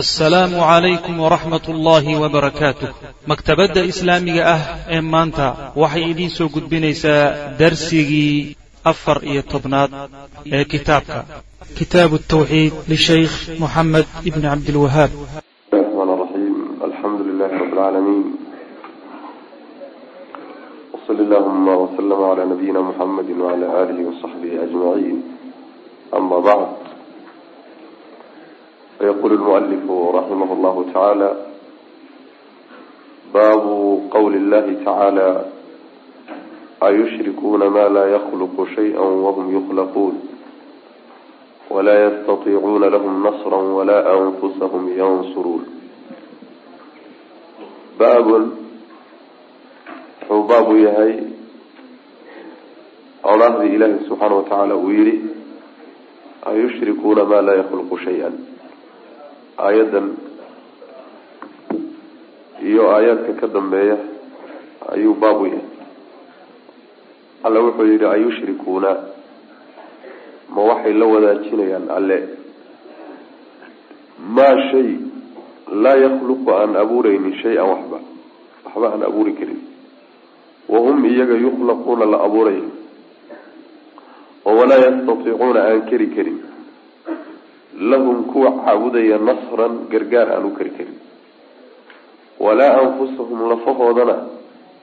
asalaamu calaykum waraxmat ullaahi wabarakaatuh maktabadda islaamiga ah ee maanta waxay idiin soo gudbinaysaa darsigii afar iyo tobnaad ee kitaabka. Kitaabu tawxiid lishaykh moxamed ibni cabdilwahaab raxmaan wslama cala nabiyina muxamedi wcala aalihi wasaxbihi ajmaciin ama bacd فيقول المؤلف رحمه الله تعالى باب قول الله تعالى أيشركون ما لا يخلق شيئا وهم يخلقون ولا يستطيعون لهم نصرا ولا أنفسهم ينصرون باب wuxuu baabu yahay awlaahdii ilaahi subxaana wa tacaala uu yihi ayushrikuuna maa laa yakhluqu shay-an aayaddan iyo aayaadka ka dambeeya ayuu baabu yahay. Alla wuxuu yihi ayushrikuuna? Ma waxay la wadaajinayaan alle. Maa shay laa yakhluqu aan abuureynin shay-an waxba waxba aan abuuri karin. Wahum iyaga yukhlaquuna la abuurayo oo walaa yastatiicuuna aan keri karin lahum kuwa caabudaya nasran gargaar aan u kari karin walaa anfusahum lafahoodana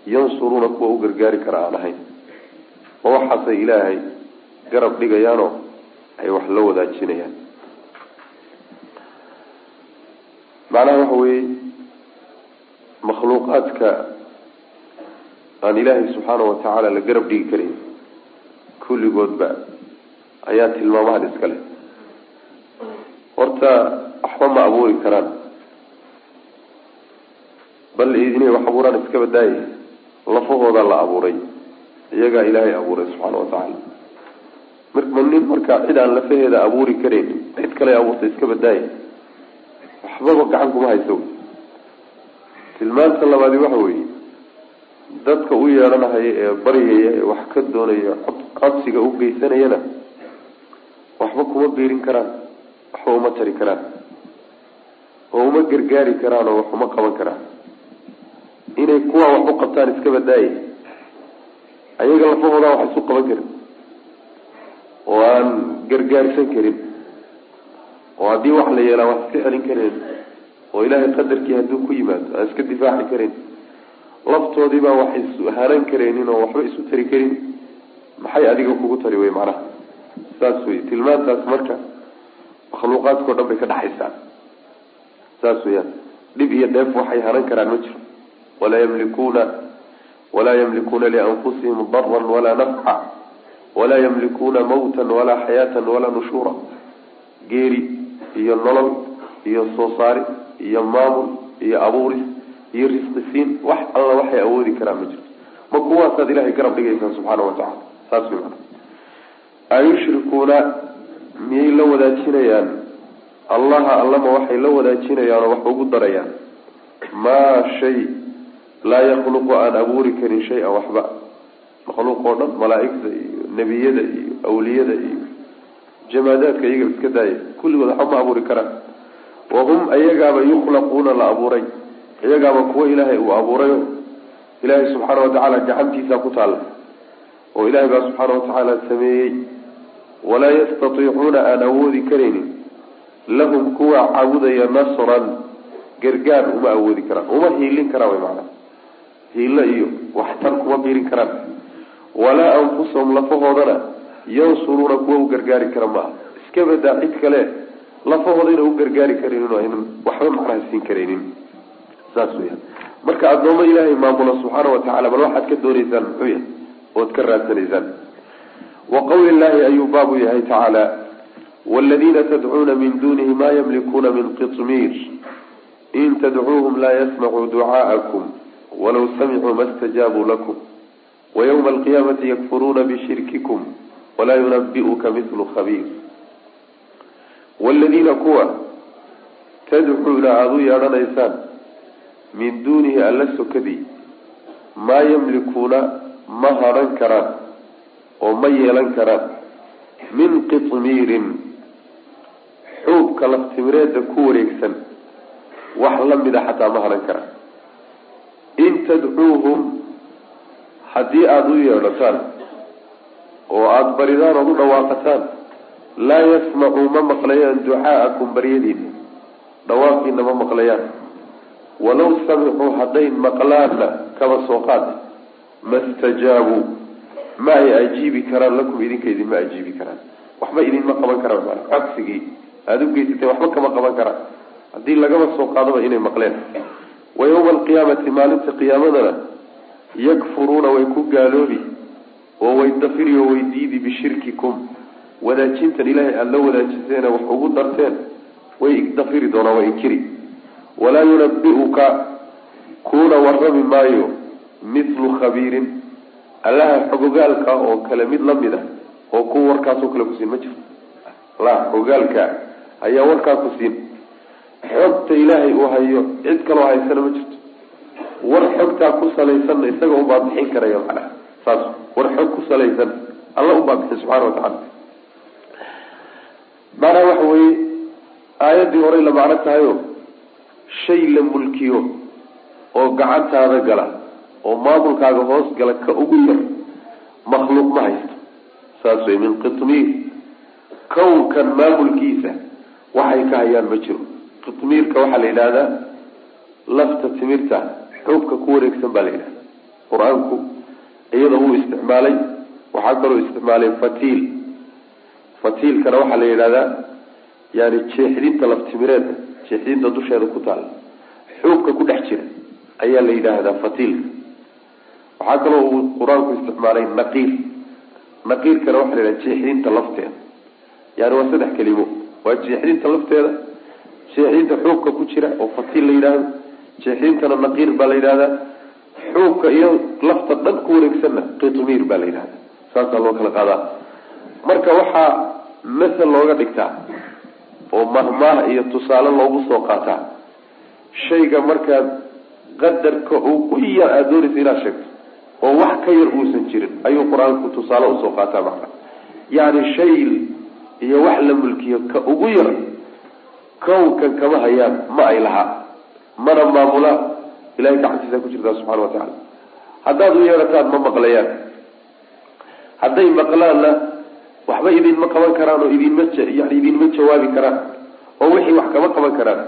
yansuruuna kuwa u gargaari kara aan ahayn. Oo waxaasay ilaahay garab dhigayaanoo ay wax la wadaajinayaan. Macnaha waxa weeye makhluuqaadka aan ilaahay subxaana wa tacaala la garab dhigi karin kulligoodba ayaa tilmaamahan iska leh horta waxba ma abuuri karaan. Bal inay wax abuuraan iska badaaye lafahooda la abuuray iyagaa ilaahay abuuray subxaana wa tacaala. Marma nin markaa cid aan lafaheeda abuuri kareyn cid kale abuurtay iska badaaye. Waxbaba gacan kuma hayso. Tilmaanta labaadi waxa weeye dadka u yeedhanahaya ee baryaya ee wax ka doonaya codsiga u geysanayana waxba kuma biirin karaan waxba uma tari karaan. Oo uma gargaari karaan oo wax uma qaban karaan. Inay kuwaa wax u qabtaan iska badaaye. Ayaga lafahoodaan wax isu qaban karin. Oo aan gargaarsan karin. Oo haddii wax la yeelaa wax iska celin karin. Oo ilaahay qadarkii hadduu ku yimaado aan iska difaaci karin. Laftoodii baa wax ishanan karaynin oo waxba isu tari karin. Maxay adiga kugu tari wey macnaha saas wey tilmaantaas marka makhluuqaadkao dhan bay ka dhaxaysaa. Saas weyaan dhib iyo dheef waxay hanan karaan ma jiro. Walaa yamlikuuna walaa yamlikuuna lianfusihim daran walaa nafca. Walaa yamlikuuna mawtan walaa xayaatan walaa nushuura. Geeri iyo nolol iyo soo saari iyo maamul iyo abuuris iyo risqisiin wax alla waxay awoodi karaan ma jirto ma kuwaasaad ilahay garab dhigaysaan subxaana wa tacala saas way mana ayushrikuuna miyay la wadaajinayaan? Allaha allama waxay la wadaajinayaan oo wax ugu darayaan. Maa shay laa yakhluqu aan abuuri karin shay-an waxba. Makhluuq oo dhan malaaigta iyo nebiyada iyo awliyada iyo jamaadaadka iyaga iska daaya kulligood waxba ma abuuri karaan. Wahum ayagaaba yukhlaquuna la abuuray. Iyagaaba kuwo ilaahay uu abuurayo. Ilaahay subxaana watacaala gacantiisa ku taalla. Oo ilaahay baa subxaana watacaala sameeyey walaa yastatiicuuna aan awoodi karaynin lahum kuwa caabudaya nasran gargaar uma awoodi karaan uma hiilin karaan way macnaa hiilo iyo waxtar kuma biirin karaan. Walaa anfusahum lafahoodana yansuruuna kuwa u gargaari kara maaha. Iska badaa cid kale lafahooda ina u gargaari karaynin oo aynan waxba macnaha siin karaynin. Saas weyaan marka addoommo ilaahay maamulo subxaana wa tacala bal waxaad ka dooneysaan muxuu yahay ood ka raadsanaysaan wa qawli llahi ayuu baabu yahay tacaala waaladiina tadcuuna min dunihi ma yamlikuuna min qitmiir in tadcuuhum laa yasmacuu ducaa'akum walaw samicuu ma stajaabuu lakum wayawma alqiyaamati yakfuruuna bishirkikum walaa yunabi'uka mithlu khabiir waaladiina kuwa tadcuuna aada u yeedhanaysaan min duunihi alla sokadii maa yamlikuuna ma hadhan karaan oo ma yeelan karaan min qitmiirin xuubka laftimireeda ku wareegsan wax lamida xataa ma haran karaan in tadcuuhum haddii aada u yeedhataan oo aada baridaan ood u dhawaaqataan laa yasmacuu ma maqlayaan ducaa'akum baryadiina dhawaaqiina ma maqlayaan. Walaw samicuu hadday maqlaanna kaba soo qaada ma stajaabuu ma ay ajiibi karaan lakum idinka idinma ajiibi karaan. Waxba idinma qaban karaan maa codsigii. Aada u geysatay waxba kama qaban karaan. Haddii lagaba soo qaadaba inay maqleen. Wa yawma alqiyaamati maalinta qiyaamadana yakfuruuna way ku gaaloobi oo way dafiri oo way diidi bishirkikum. Wadaajintan ilaahay aada la wadaajiseene wax ugu darteen way dafiri doonaan way inkiri. Walaa yunabi-uka kuuna warrami maayo mithlu khabiirin allaha xogogaalka oo kale mid la mid a oo kuwa warkaasoo kale kusiin ma jirto la xogogaalka ayaa warkaa ku siin. Xogta ilaahay uu hayo cid kaloo haysana ma jirto. War xogtaa ku salaysanna isaga unbaa bixin karaya macnaha. Saas war xog ku salaysan alla unbaa bixin wa tacala macnaha waxa weeye aayaddii horey la macno tahayo shay la mulkiyo oo gacantaada gala oo maamulkaaga hoos gala ka ugu yar makhluuq ma haysto. Saas wey min qitmiir kownkan maamulkiisa waxay ka hayaan ma jiro. Qitmiirka waxaa la yidhahdaa lafta timirta xuubka ku wareegsan baa la yidhahda qur'aanku iyada wuu isticmaalay waxaa kaloo isticmaalay fatiil. Fatiilkana waxaa la yidhahdaa yani jeexdinta laftimireedka jeexdinta dusheeda ku taala xuubka ku dhex jira ayaa la yidhaahdaa fatiilka waxaa kaloo uu qur'aanku isticmaalay naqiir. Naqiirkana waxaa la yidhahda jeexdinta lafteeda. Yani waa saddex kelimo waa jeexdinta lafteeda jeexdinta xuubka ku jira oo fatiil la yidhaahdo jeexdintana naqiir baa la yidhahdaa xuubka iyo lafta dhan ku wareegsanna qitmiir baa la yidhahda saasaa loo kala qaadaa. Marka waxaa masel looga dhigtaa oo mahmaah iyo tusaale loogu soo qaataa shayga markaad qadarka ugu yar aada doonaysa inaad sheegto ka yar uusan jirin. Ayuu qur'aanku tusaale u soo qaataa macna yacni shay iyo wax la mulkiyo ka ugu yar kownkan kama hayaan ma ay lahaa. Mana maamula ilahay gacantiisa ku jirtaa subxana wa tacaala. Haddaad u yeedhataan ma maqlayaan. Hadday maqlaanna waxba idinma qaban karaan oo idinma yani idinma jawaabi karaan oo wixii wax kama qaban karaan.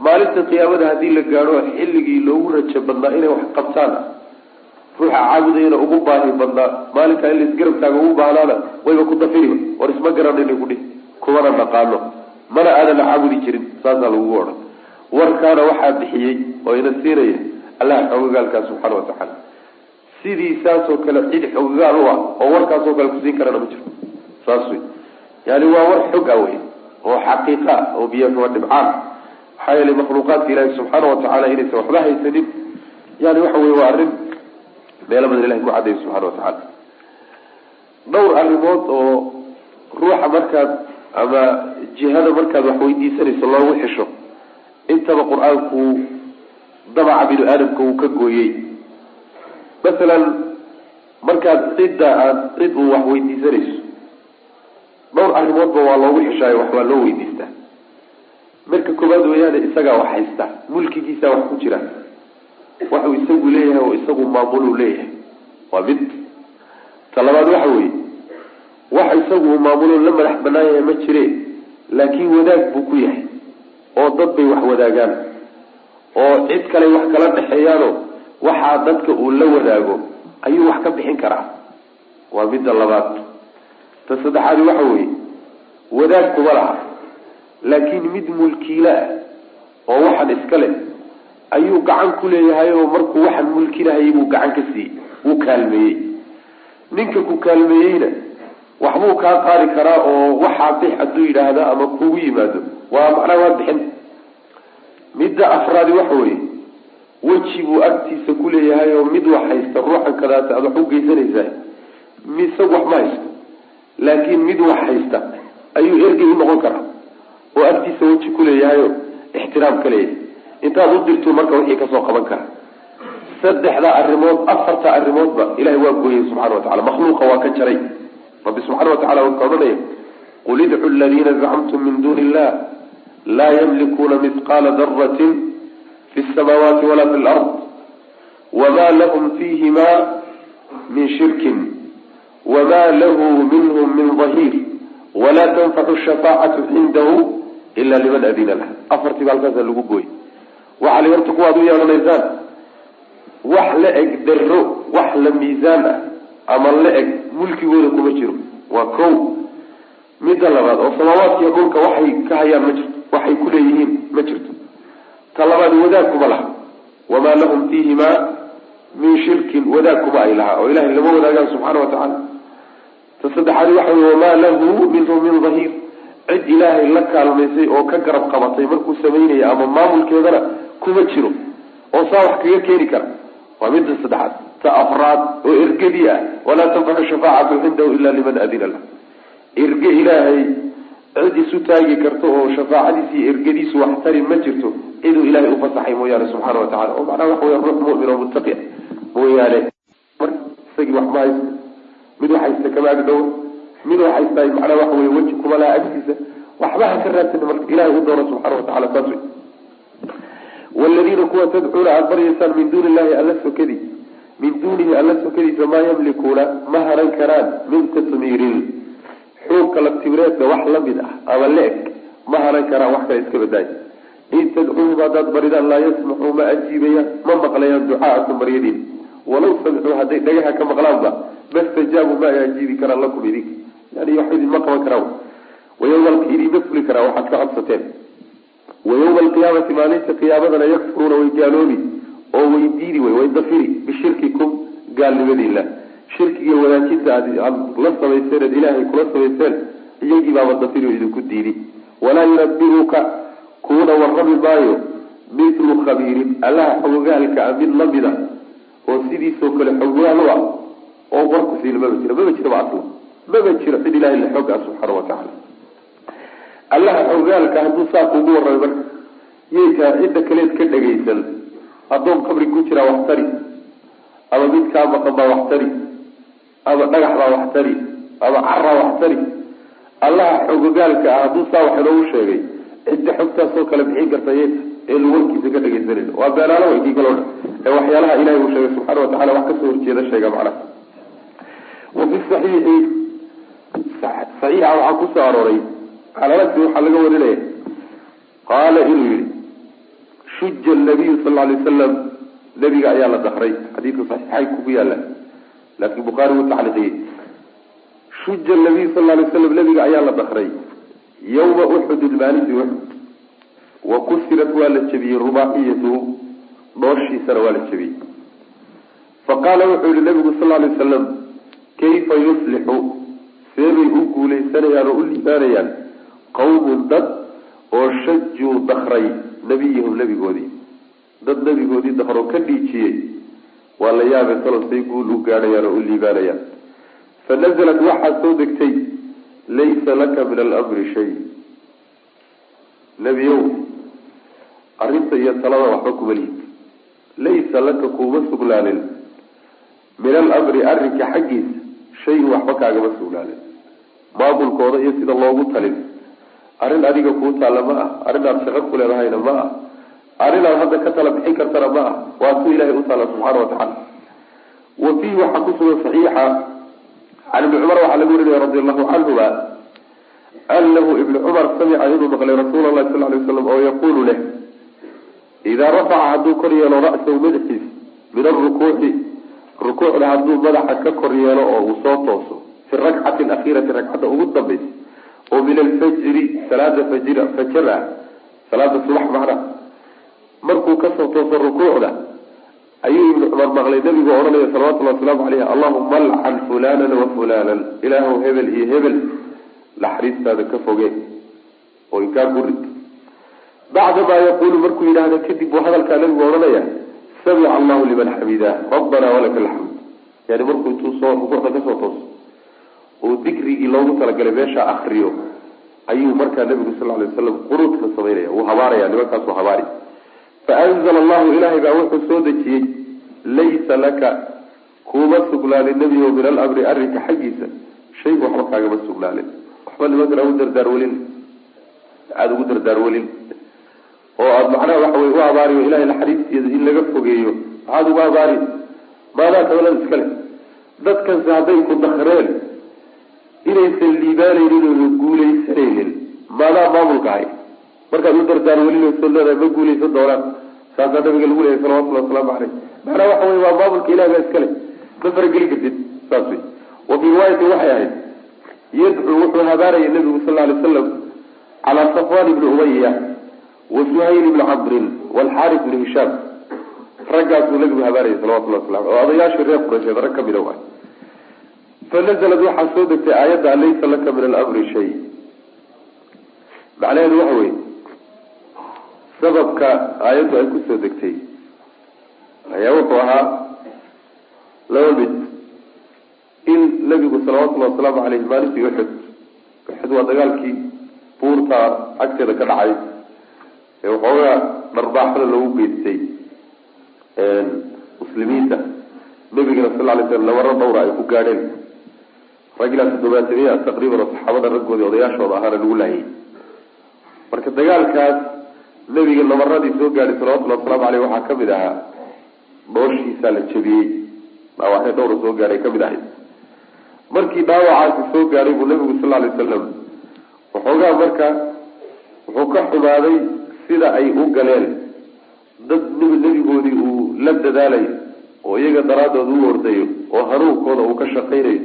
Maalinta qiyaamada haddii la gaadho xilligii loogu rajo badnaa inay wax qabtaan ruuxa caabudayana ugu baahi badnaa. Maalinkaa in laisgarabtaaga ugu baahnaana wayba ku dafiriba war isma garanayna kudhi kumana naqaano. Mana aadan caabudi jirin saasaa lagugu odhan warkaana waxaa bixiyey oo ina siinaya allaha xogogaalkaa subxaana wa tacaala. Sidii saasoo kale cid xogogaal u ah oo warkaasoo kale kusiin karana ma jirto. Saas wey yani waa war xog ah wey oo xaqiiqa oo biyo kama dhibcaan. Maxaa yeelay makhluuqaadka ilaahi subxaana wa tacaala inaysan waxba haysanin. Yani waxa wey waa arrin meelo badan ilahay ku cadday subxana wa tacaala. Dhowr arrimood oo ruuxa markaad ama jihada markaad wax weydiisanayso loogu xisho intaba qur'aanku dabaca binu aadamka uu ka gooyey. Masalan markaad cidda aad cid uu wax weydiisanayso dhowr arrimoodba waa loogu xishaayo wax waa loo weydiistaa. Marka koowaad weyaane isagaa wax haysta mulkigiisaa wax ku jira waxuu isagu leeyahay oo isagu maamuluu leeyahay waa mid. Ta labaad waxa weeye wax isagu maamulo la madax banaan yahay ma jire laakiin wadaag buu ku yahay oo dad bay wax wadaagaan. Oo cid kale wax kala dhexeeyaano waxaa dadka uu la wadaago ayuu wax ka bixin karaa. Waa midda labaad. Ta saddexaadi waxa weeye wadaag kuma laha laakiin mid mulkiila ah oo waxan iska leh ayuu gacan ku leeyahay oo markuu waxan mulkinahayay buu gacan ka siiyey wuu kaalmeeyey. Ninka ku kaalmeeyeyna waxbuu kaa qaadi karaa oo waxaa bix hadduu yidhaahda ama kugu yimaado. Waa macnaa waa bixin. Midda afraadi waxa weeye weji buu agtiisa ku leeyahay oo mid wax haysta ruuxan kadaata aad wax u geysanaysaa isagu wax ma haysto. Laakiin mid wax haysta ayuu ergey u noqon karaa oo agtiisa weji ku leeyahayo ixtiraam ka leeyahay intaad u dirtu marka wixii ka soo qaban kara. Saddexda arrimood afarta arrimoodba ilahay waa gooyey subxana wa tacala makhluuqa waa ka jaray. Rabbi subxana wa tacala wuxuu odhanaya qul idcu aladiina zacamtum min duuni illah laa yamlikuuna mithqaala daratin fi samaawaati walaa fi lard wama lahum fiihima min shirkin wma lahu minhm min dahir wla tanfacu shafaacatu cindahu ila liman adina lah afartii ba halkaasa lagu gooy waxaa horta kuwaad u yeelanaysaan. Wax la eg daro wax la miisaan ah ama la eg mulkigooda kuma jiro. Waa ko midda labaad oo samaawaadkiiyo dhulka waxay ka hayaan ma jirto. Waxay kuleeyihiin ma jirto. Ta labaad wadaag kuma laha. Wamaa lahum fiihima min shirkin wadaag kuma ay lahaa. Oo ilahay lama wadaagaan subxaana watacaala ta saddexaadi waxa wey wamaa lahu minhu min dahiir. Cid ilaahay la kaalmaysay oo ka garab qabatay markuu samaynaya ama maamulkeedana kuma jiro oo saa wax kaga keeni kara. Waa midda saddexaad. Ta afraad oo ergadii ah. Walaa tanfacu shafaacatu cindahu ila liman adina lah erge ilaahay cid isu taagi karto oo shafaacadiisi ergadiisu wax tari ma jirto ciduu ilahay ufasaxay mooyaane subxaana watacala oo macnaha waxa wey ruux mumin oo muttaqi mooyaane mar isagii wax ma haysto. Mid wax haysta kama agdhowo mid wax haysta macnaha waxa wey weji kuma laha agtiisa. Waxba ha ka raadsan marka ilahay u doono subxaana watacala saas wey waladiina kuwa tadcuuna aada baryaysaan min duuni illahi alla sokadii min duunihi alla sokadiisa maa yamlikuuna ma haran karaan min qitmiirin xuubka laftibireedka wax la mid ah ama la-eg ma haran karaan wax kale iska badaay in tadcuuhum haddaad baridaan laa yasmaxuu ma ajiibayaan ma maqlayaan ducaaakum baryadiin walaw samicuu hadday dhagaha ka maqlaanba mastajaabuu ma ay ajiibi karaan lakum idinka yani wax idinma qaban karaan wayawma idinma fuli karaan waxaad ka codsateen wayawma alqiyaamati maalinta qiyaamadana yakfuruuna way gaaloobi oo way diidi wey way dafiri bishirkikum gaalnimadiila shirkigiiy wadaajinta aad la samayseen ad ilaahay kula samayseen iyagii baaba dafiri oo idinku diidi. Walaa yunabiruka kuuna warrami maayo mithlu khabiirin allaha xogogaalka a mid la mid a oo sidiisoo kale xogogaal u ah oo warku siina maba jira maba jiraba asla maba jiro cid ilahay la xooga ah subxaana watacaala allaha xogogaalka hadduu saa kuugu warramay marka cidda kaleed ka dhagaysan. Addoon qabri ku jiraa wax tari. Ama mid kaa maqan baa wax tari. Ama dhagax baa wax tari. Ama caraa wax tari. Allaha xogogaalka ah hadduu saa wax inoogu sheegay cidda xogtaasoo kale bixin karta tahay eenu warkiisa ka dhagaysanayna waa beenaalo waykii kaloo dhan ee waxyaalaha ilahay uu sheegay subxana watacala wax ka soo horjeeda sheega macnaha. Wa fi saxiixi saxiixa waxaa ku soo arooray calalasi waxaa laga warinaya qaala inuu yihi shuja nabiyu sal alay wasalam nabiga ayaa la dakray xadiidka saxiixay kugu yaalla laakin bukhaari wuu tacliiqiyey. Shuja nabiyu sal alay waslam nabiga ayaa la dakray yawma uxudin maalintii uxud wa kusirat waa la jebiyey rubaaciyatuhu dhooshiisana waa la jebiyey faqaala wuxuu yihi nabigu sal lay wasalam kayfa yuslixu seebay u guuleysanayaan oo u liibaanayaan qawmun dad oo shajuu dakray nabiyahum nebigoodii. Dad nebigoodii dakroo ka dhiijiyey. Waa la yaabay say guul u gaadhayaan oo u liibaanayaan. Fa nazalat waxaa soo degtay laysa laka min alamri shay. Nebiyow arrinta iyo talada waxba kuma lihid laysa laka kuuma sugnaanin. Min alamri arrinka xaggiisa shay waxba kaagama sugnaanin. Maamulkooda iyo sida loogu talin arrin adiga kuu taalla ma ah. Arrin aad shaqo ku leedahayna ma ah. Arrin aad hadda ka tala bixin kartana ma ah. Waa tu ilahay u taalla subxaana watacaala wa fiihi waxaa kusugan saxiixa. Can ibni cumar waxaa laga warinaya radi allahu canhuma anahu ibni cumar samica inuu maqlay rasuula lahi sal lay waslam oo yaqulu leh idaa rafaca hadduu kor yeelo ra'sahu madaxiis min arukuuci rukuucda hadduu madaxa ka kor yeelo oo uu soo tooso fi rakcati akhiirati ragcadda ugu dambaysa oo min alfajri salaada fajr fajar ah salaada subax macna markuu ka soo tooso rukuucda ayuu ibnu cumar maqlay nabigu odhanaya salawatullahi wasalaamu caleyh allahuma alcan fulanan wa fulanan ilaahu hebel iyo hebel naxariistaada ka foge oo inkaa gurid bacdamaa yaquulu markuu yidhaahdo kadib buu hadalkaa nabigu odhanaya samica allahu liman xamidah rabbana walaka alxamd. Yani markuu intuu soo rukuucda ka soo tooso oo dikrigii loogu talagalay meesha akriyo ayuu markaa nabigu sal lay waslam quruudka samaynaya wuu habaaraya nimankaasuu habaari. Faanzla allahu ilaahay baa wuxuu soo dejiyey laysa laka kuuma sugnaanin nebigo min alamri arrinka xaggiisa shay waxba kaagama sugnaanin waxba nimankana ugu dardaarwelin aada ugu dardaarwelin oo aada macnaha waxa wey u abaariyo ilahay naxariistieda in laga fogeeyo maxaad uga abaari maadaa tawlada iskale dadkanse hadday ku dakreen inaysan liibaanaynin oo guulaysanaynin. Maadaa maamulka hay markaad u dardaan welinasoo leedahay ma guulaysan doonaan. Saasaa nabiga lagu leeyahy salawatullahi wasalaamu caleyh macnaa waxa wey waa maamulka ilahi baa iskale ma farageli kartid saas wey wa fii riwaayatin waxay ahayd yadcuu wuxuu habaaraya nabigu sal alay slam calaa safwan ibni umaya wa suhayl ibni camrin walxaaris ibni hishaam. Raggaasuu nabigu habaarayay salawatullah waslam oo odayaashii reer qureysheed rag ka mida waay fanazalad waxaa soo degtay aayadda laysa laka min alamri shay macnaheedu waxa wey sababka aayaddu ay ku soo degtay ayaa wuxuu ahaa laba mid in nabigu salawatullahi wasalaamu caleyh maalintii uxud uxud waa dagaalkii buurta agteeda ka dhacay ee waxoogaa dharbaaxada loogu geystay muslimiinta nabigana sal lay slam nabaro dhawra ay ku gaadheen rag ilaa toddobaatamiya taqriiban oo saxaabada raggoodii odayaashooda ahaana lagu laayay. Marka dagaalkaas nabiga nabaradii soo gaadhay salawatullhi wasalaamu aleyh waxaa ka mid ahaa dhooshiisaa la jabiyey. Dhaawacyo dhawra soo gaadhay ka mid ahayd. Markii dhaawacaasi soo gaadhay buu nabigu sal lay wasalam waxoogaa marka wuxuu ka xumaaday sida ay u galeen. Dad nebigoodii uu la dadaalayo oo iyaga daraadooda u ordayo oo hanuunkooda uu ka shaqaynayo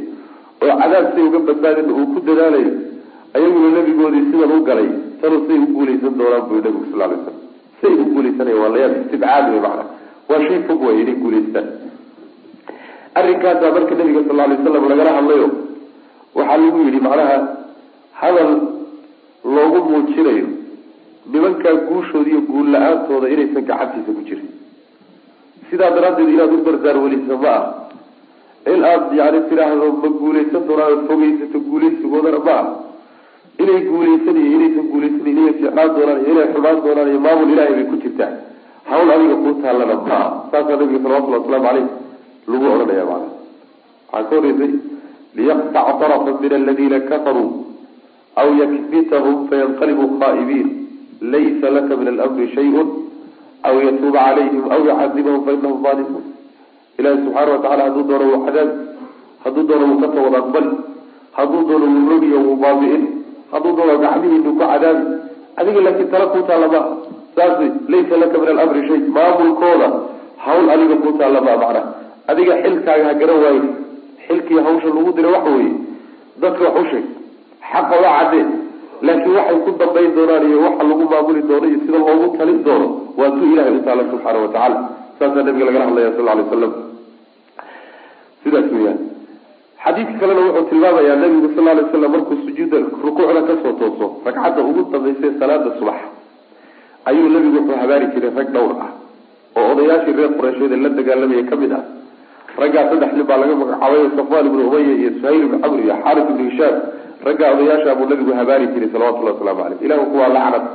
oo cadaab say uga badbaadin uu ku dadaalayo ayaguna nebigoodii sidan u galay tanu say u guulaysan doonaan buu nabigu sal lay slam say u guulaysanaya waa layaab istibcaad wey macana waa shay fog way inay guulaystaan arrinkaasaa marka nabiga sal lay slam lagala hadlayo waxaa lagu yidhi macnaha hadal loogu muujinayo nimankaa guushooda iyo guul la'aantooda inaysan gacantiisa ku jirin. Sidaa daraaddeed inaad u dardaar weliso ma ah in aada yani tidhaahdo ma guulaysan doonaan fogeysato guulaysigoodana ma ah inay guulaysan iyo inaysan guulaysan inay ficnaan doonaan iyo inay xumaan doonaan iyo maamul ilahay bay ku jirtaa. Hawl adiga kuu taallana ma ah saasaa nabiga salawatullhi wasalaamu caleyh lagu odhanaya macana waxaa ka horeysay liyaqtac tarafan min aladiina kafaruu aw yakbitahum fayanqalibuu khaa'ibiin laysa laka min alamri shayun aw yatuuba calayhim aw yucadibahum fainahum zaalimuun ilahi subxaana watacala hadduu doono wuu cadaab hadduu doono wuu ka tawad aqbali hadduu doono wuu rogiyo wuu baabi'in hadduu doono gacmihiinu ku cadaabi adiga laakiin tala kuu taalla maa saas laysa laka min alamri shay maamulkooda hawl adiga kuu taalla maa macna. Adiga xilkaaga ha garan waaye xilkii hawsha lagu dira waxa weeye dadka wax u sheeg xaqa waa caddee laakiin waxay ku dambayn doonaan iyo waxa lagu maamuli doono iyo sida loogu talin doono waa tu ilahay u taala subxaana watacala saasaa nabiga lagala hadlaya sal lay slam sidaas weyaan xadiidka kalena wuxuu tilmaamayaa nabigu sal lay slam markuu sujuudda rukuucda ka soo tooso ragcadda ugu dambaysa salaada subax ayuu nabigu wuxuu habaari jiray rag dhowr ah oo odayaashii reer qureysheed la dagaalamaya ka mid ah. Raggaa saddex nin baa laga magacaabay safwan ibnu umaya iyo suhayl ibnu camr iyo xaaris ibnu hishaam. Raggaa odayaasha buu nabigu habaari jiray salawatullahi waslamu caleyh ilahu kuwaa lacnad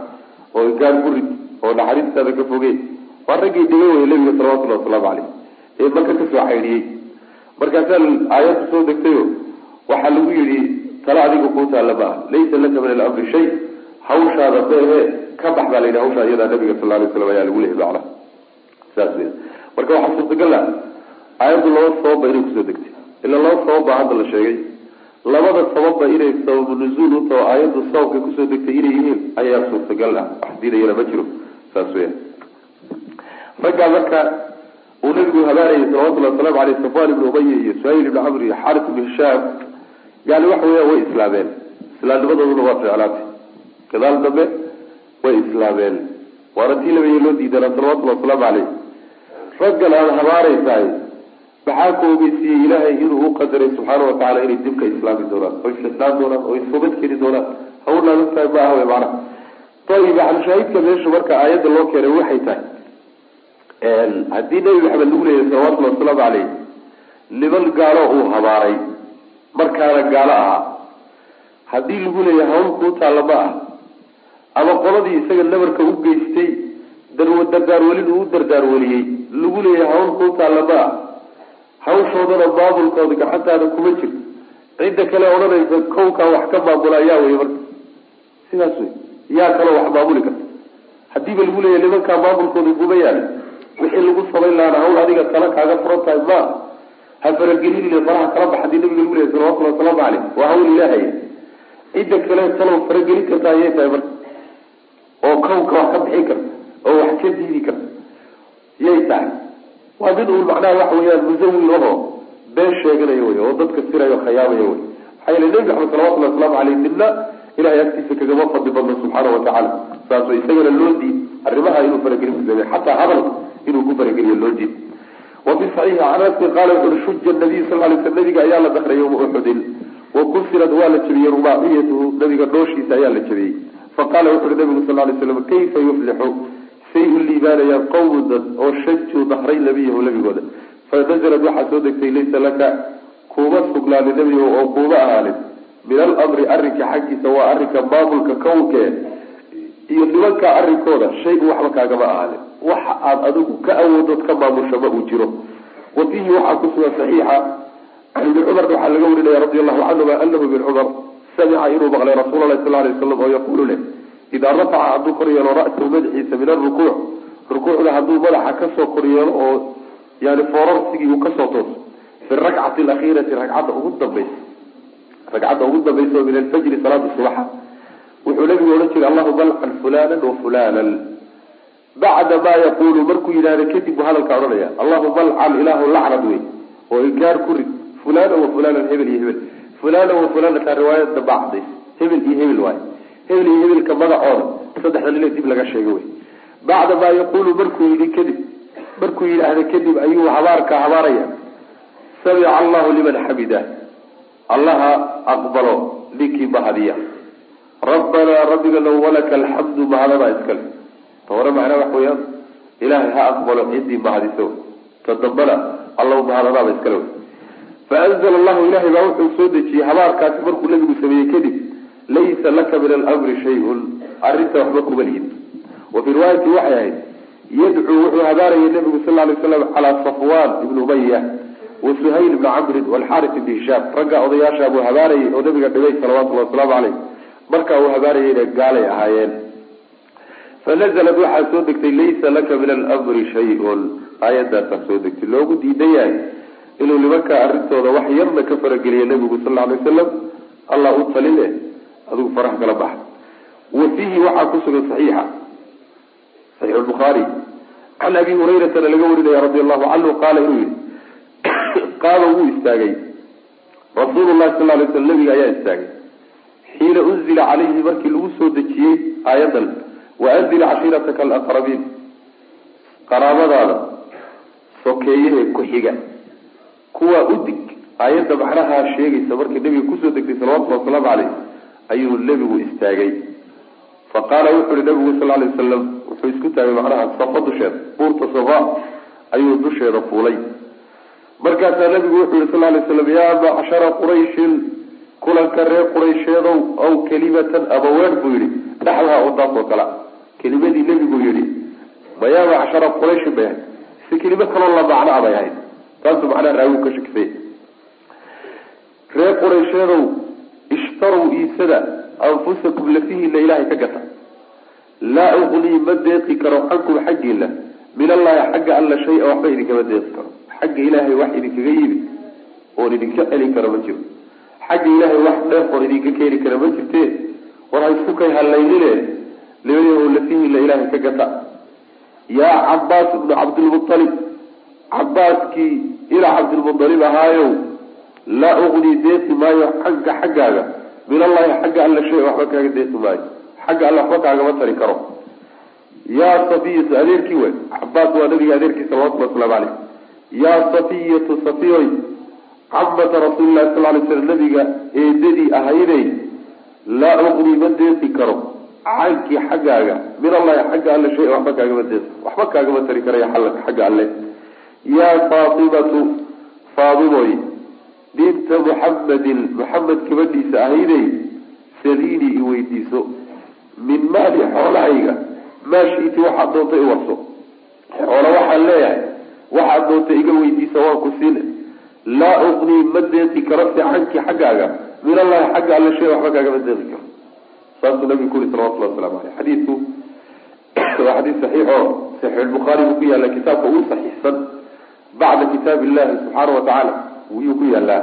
oo gaar ku rid oo naxariistaada ka fogey waa raggii dhiga weye nabiga salawatullahi wasalaamu caleyh ee maka ka soo caydhiyey markaasaa aayaddu soo degtayo waxaa lagu yidhi tala adiga kuu taalla ma laysa laka min alamri shay. Hawshaada beehe ka bax baa la yidhi hawshaa iyadaa nabiga sal lay slam ayaa lagu lehay macna saas wey marka waxaa suurtagal ah aayaddu laba sababba inay ku soo degtay. Ila laba sababba hadda la sheegay. Labada sababba inay sababu nuzuul u taho aayaddu sababkay ku soo degtay inay yihiin ayaa suurtagal ah. Wax diidayana ma jiro. Saas weya raggaa marka uu nabigu habaarayay salawatullahi wasalaamu aleyh safwan ibnu umaya iyo suhayl ibnu camr iyo xaris ibnu hishaam yani waxa weya way islaameen. Islaamnimadooduna waa ficlaatay gadaal dambe way islaameen. Waana tii labaye loo diidanaa salawatullahi wasalaamu caleyh raggan aada habaaraysahay maxaa ku ogeysiiyey ilaahay inuu u qadaray subxaana watacala inay dibka islaami doonaan oy fitnaan doonaan oy toobad keni doonaan? Hawlaa ma ah wey macnaha ayib maxalshaahidka meesha marka aayadda loo keenay waxay tahay haddii nebi maxamed lagu leeyahay salawatullahi wasalaamu caleyh niman gaalo uu habaaray markaana gaalo ahaa. Haddii lagu leeyahay hawl kuu taalla ma ah ama qoladii isaga nabarka u geystay dardaarwelin uu u dardaarweliyey lagu leeyahay hawl kuu taalla ma ah hawshoodana maamulkooda gacantaada kuma jirto cidda kale odhanaysa kowkaa wax ka maamula yaa wey marka. Sidaas wey yaa kaloo wax maamuli karta. Hadiiba lagu leeyahy nimankaa maamulkooda kuma yaali wixii lagu samayn lahaana hawl adiga tala kaaga furan tahay ma ha faragelinile faraha kala bax haddii nabiga lagu leeyahy salawatulli wasalaamu caleyh waa hawl ilaahay. Cidda kale talow faragelin karta ayay tahay marka. Oo kownka wax ka bixin karta oo wax ka diidi karta yay tahay. Waa mid uun macnaha waxa weyaan musawir aho been sheeganaya wey oo dadka sirayo khayaamaya wey maxaa yeele nebi maxamed salawatulli wasalaamu caleyh midna ilahay agtiisa kagama fadli badno subxaana watacaala saasoo isagana loo diid arrimaha inuu faragelin ku sameey xataa hadal inuu ku farageliyo loo diid wa fi saxiixi can anasin qaala wuxu uri shuja nabiy sal lay sl nabiga ayaa la dakray yowma uxudin wa kusirad waa la jebiyey rubaaciyatuhu nabiga dhooshiisa ayaa la jebiyey faqala wuxu uhi nabigu sal lay slam kayfa yuflixu say u liibaanayaan qawmu dad oo shajuu dahray nabiyahu nabigooda. Fanazalad waxaa soo degtay laysa laka kuuma sugnaanin nebiyahu oo kuuma ahaanin min alamri arrinka xaggiisa waa arrinka maamulka kawnkee iyo nimanka arrinkooda shay-un waxba kaagama ahaanin waxa aada adigu ka awoodood ka maamusho ma uu jiro. Wa fiihi waxaa ku sugan saxiixa can cumar waxaa laga warinaya radi allahu canhuma anahu ibn cumar samica inuu maqlay rasuul alahi sal lay slam oo yaquulu leh idaa rafaca hadduu kor yeelo ra-sahu madaxiisa min alrukuuc rukuucda hadduu madaxa ka soo kor yeelo oo yani foorarsigii uu ka soo tooso fi rakcati alakhiirati ragcadda ugu dambaysa ragcadda ugu dambaysa oo min alfajri salaada subaxa. Wuxuu nabigu odhan jiray allahuma alcan fulanan wa fulanan bacda maa yaqulu markuu yidhahda kadib buu hadalka odhanaya allahuma alcan ilaahu lacnad wey oo inkaar ku rid fulana wa fulanan hebel iyo hebel. Fulana wa fulana taa riwaayada bacdays. Hebel iyo hebel waay. Hebel iyo hebelka magacooda saddexda nile dib laga sheega wey. Bacda maa yaqulu markuu yidhi kadib markuu yidhaahda kadib ayuu habaarka habaaraya. Samica allahu liman xamida allaha aqbalo ninkii mahadiya rabbanaa rabbiganow walaka alxamdu mahadadaa iskale ta hore macnaa wax weeyaan ilaahay ha aqbalo ciddii mahadiso ta dambana allow mahadadaaba iskale wey faanzla allahu ilahay baa wuxuu soo dejiyey habaarkaasi markuu nabigu sameeyey kadib laysa laka min alamri shay-un. Arrinta waxba kuma lihid wa fii riwaayati waxay ahayd yadcuu wuxuu habaarayay nabigu sal lay slam calaa safwan ibni umaya wa suhayl ibni camrin walxaris ibni hishaam ragga odayaasha buu habaarayay oo nabiga dhibay salawatullahi wasalaamu caleyh markaa uu habaarayayna gaalay ahaayeen fanazlat waxaa soo degtay laysa laka min alamri shay-un aayadaasaa soo degtay loogu diidan yahay inuu nimankaa arrintooda wax yarna ka farageliya nabigu sal lla alay wasalam allah u taline adigu faraha kala baxa wa fiihi waxaa ku sugan saxiixa saxiix lbukhaari can abi hurayratana laga warinaya radi allahu canhu qaala inuu yihi qaama wuu istaagay. Rasuulu llahi sal lay slam nabiga ayaa istaagay. Xiina unzila calayhi markii lagu soo dejiyey aayadan waanzil cashiirataka alaqrabiin qaraabadaada sokeeyahe ku-xiga. Kuwaa udig aayadda macnahaa sheegaysa markii nabiga ku soo degtay salawatulli wasalaamu caleyh ayuu nebigu istaagay. Fa qaala wuxu uhi nabigu sal lay wasalam wuxuu isku taagay macnaha safa dusheeda buurta safa ayuu dusheeda fuulay markaasaa nabigu wuxuu yihi sal lay slam yaa macshara qurayshin kulanka reer quraysheedow aw kelimatan abaweer buu yihi dhaxlaha oo taas oo kale. Kelimadii nebigu yihi ma yaa macshara qurayshin bay ahayd. Si kelimo kaloo la macno a bay ahayd. Taasuu macnaha raawigu ka shakisay reer quraysheedow ishtarow iisada anfusakum lafihiina ilaahay ka gata. Laa uqnii ma deeqi karo cankum xaggiina min allahi xagga alla shay-a waxba idinkama deeqi karo xagga ilaahay wax idinkaga yimid oon idinka celin karo ma jiro. Xagga ilaahay wax dheef oon idinka keeni kara ma jirtee? War ha isku kay hallaynine labadii lafihiina ilaahay ka gata. Yaa cabaas ibnu cabdilmualib cabaaskii ilaa cabdilmualib ahaayow laa uqnii deeqi maayo xagga xaggaaga. Min allahi xagga alla shay waxba kaaga deeqi maayo. Xagga alla waxba kaagama tari karo. Yaa safiyatu adeerkii wey cabaas waa nabiga adeerkii salawatulli waslamu caleyh yaa safiyatu safiyoy camata rasuulilahi sal lay slam nabiga eedadii ahaydey laa uqnii ma deeqi karo. Cankii xaggaaga min allahi xagga alle shay waxba kaagama deeqi waxba kaagama tari karaya xagga alle. Yaa faatimatu faadimoy binta muxamedin muxamed gabadhiisa ahaydey saliini i weydiiso min maali xoolahayga. Maa shiiti waxaad doonta i warso. Waxaan leeyahay waxaad doonta iga weydiisa waan ku siina laa uqnii ma deeqi karo cankii xaggaaga. Min allahi xagga alle shay waxba kaagama deeqi karo. Saasuu nabigu ku yuri salawatullah waslamu aleyh xadiidku waa xadiis saxiix oo saxiixulbukhaari buu ku yaalla kitaabka ugu saxiixsan bacda kitaab illahi subxaana wa tacaala wuyuu ku yaallaa.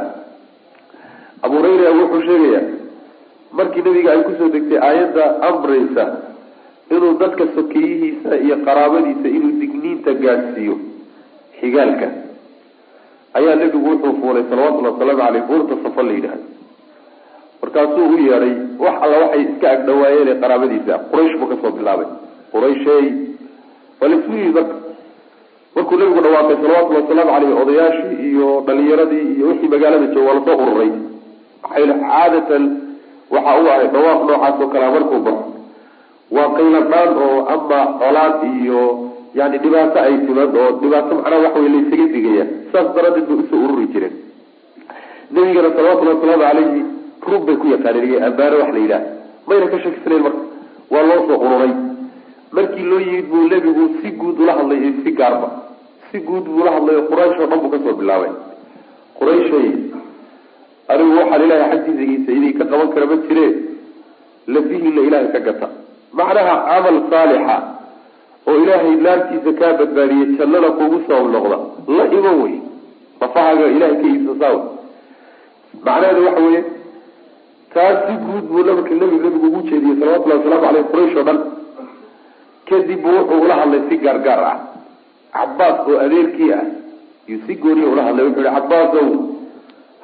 Abu hurayra wuxuu sheegayaa markii nabiga ay ku soo degtay aayadda amraysa inuu dadka sokeyihiisa iyo qaraabadiisa inuu digniinta gaadhsiiyo xigaalka ayaa nebigu wuxuu fuulay salawatullhi wasalaamu caleyh buurta safa la yidhahdo. Markaasuu u yeedhay wax alla waxay iska agdhawaayeen ee qaraabadiisa. Quraysh buu ka soo bilaabay. Qurayshey falisuyi marka markuu nabigu dhawaaqay salawatullhi wasalaamu caleyh odayaashii iyo dhalinyaradii iyo wixii magaalada jooga waa la soo ururay maxay caadatan waxa u ahay dhawaaq noocaas oo kalea markuu baxo waa qayla dhaan oo ama colaad iyo yani dhibaato ay timad oo dhibaato macnaha waxa wey laysaga digaya saas daradeed bay u soo ururi jireen nabigana salawatullhi wasalaamu caleyhi rub bay ku yaqaaneen iyo ambaano wax la yidhaah. Mayna ka shakisanayn marka. Waa loo soo ururay markii loo yimid buu nebigu si guud ula hadlay iyo si gaarba si guud buu ula hadlay oo quraysh oo dhan buu ka soo bilaabay. Qurayshay anigu waxaan ilaahay xaggiisa idinka qaban kara ma jire lafihiina ilaahay ka gata. Macnaha camal saalixa oo ilaahay naartiisa kaa badbaadiye jannada kugu sabab noqda. La iman wey. Nafahaaga ilahay ka iibsasaa macnaheedu waxa weeye taas si guud buu nabarka nabi nabigu ugu jeediyey salawatullahi wasalaamu caleyh quraysh oo dhan. Kadib buu wuxuu ula hadlay si gaargaar ah. Cabaas oo adeerkii ah. Yuu si gooniya ula hadlay wuxuu yihi cabaasow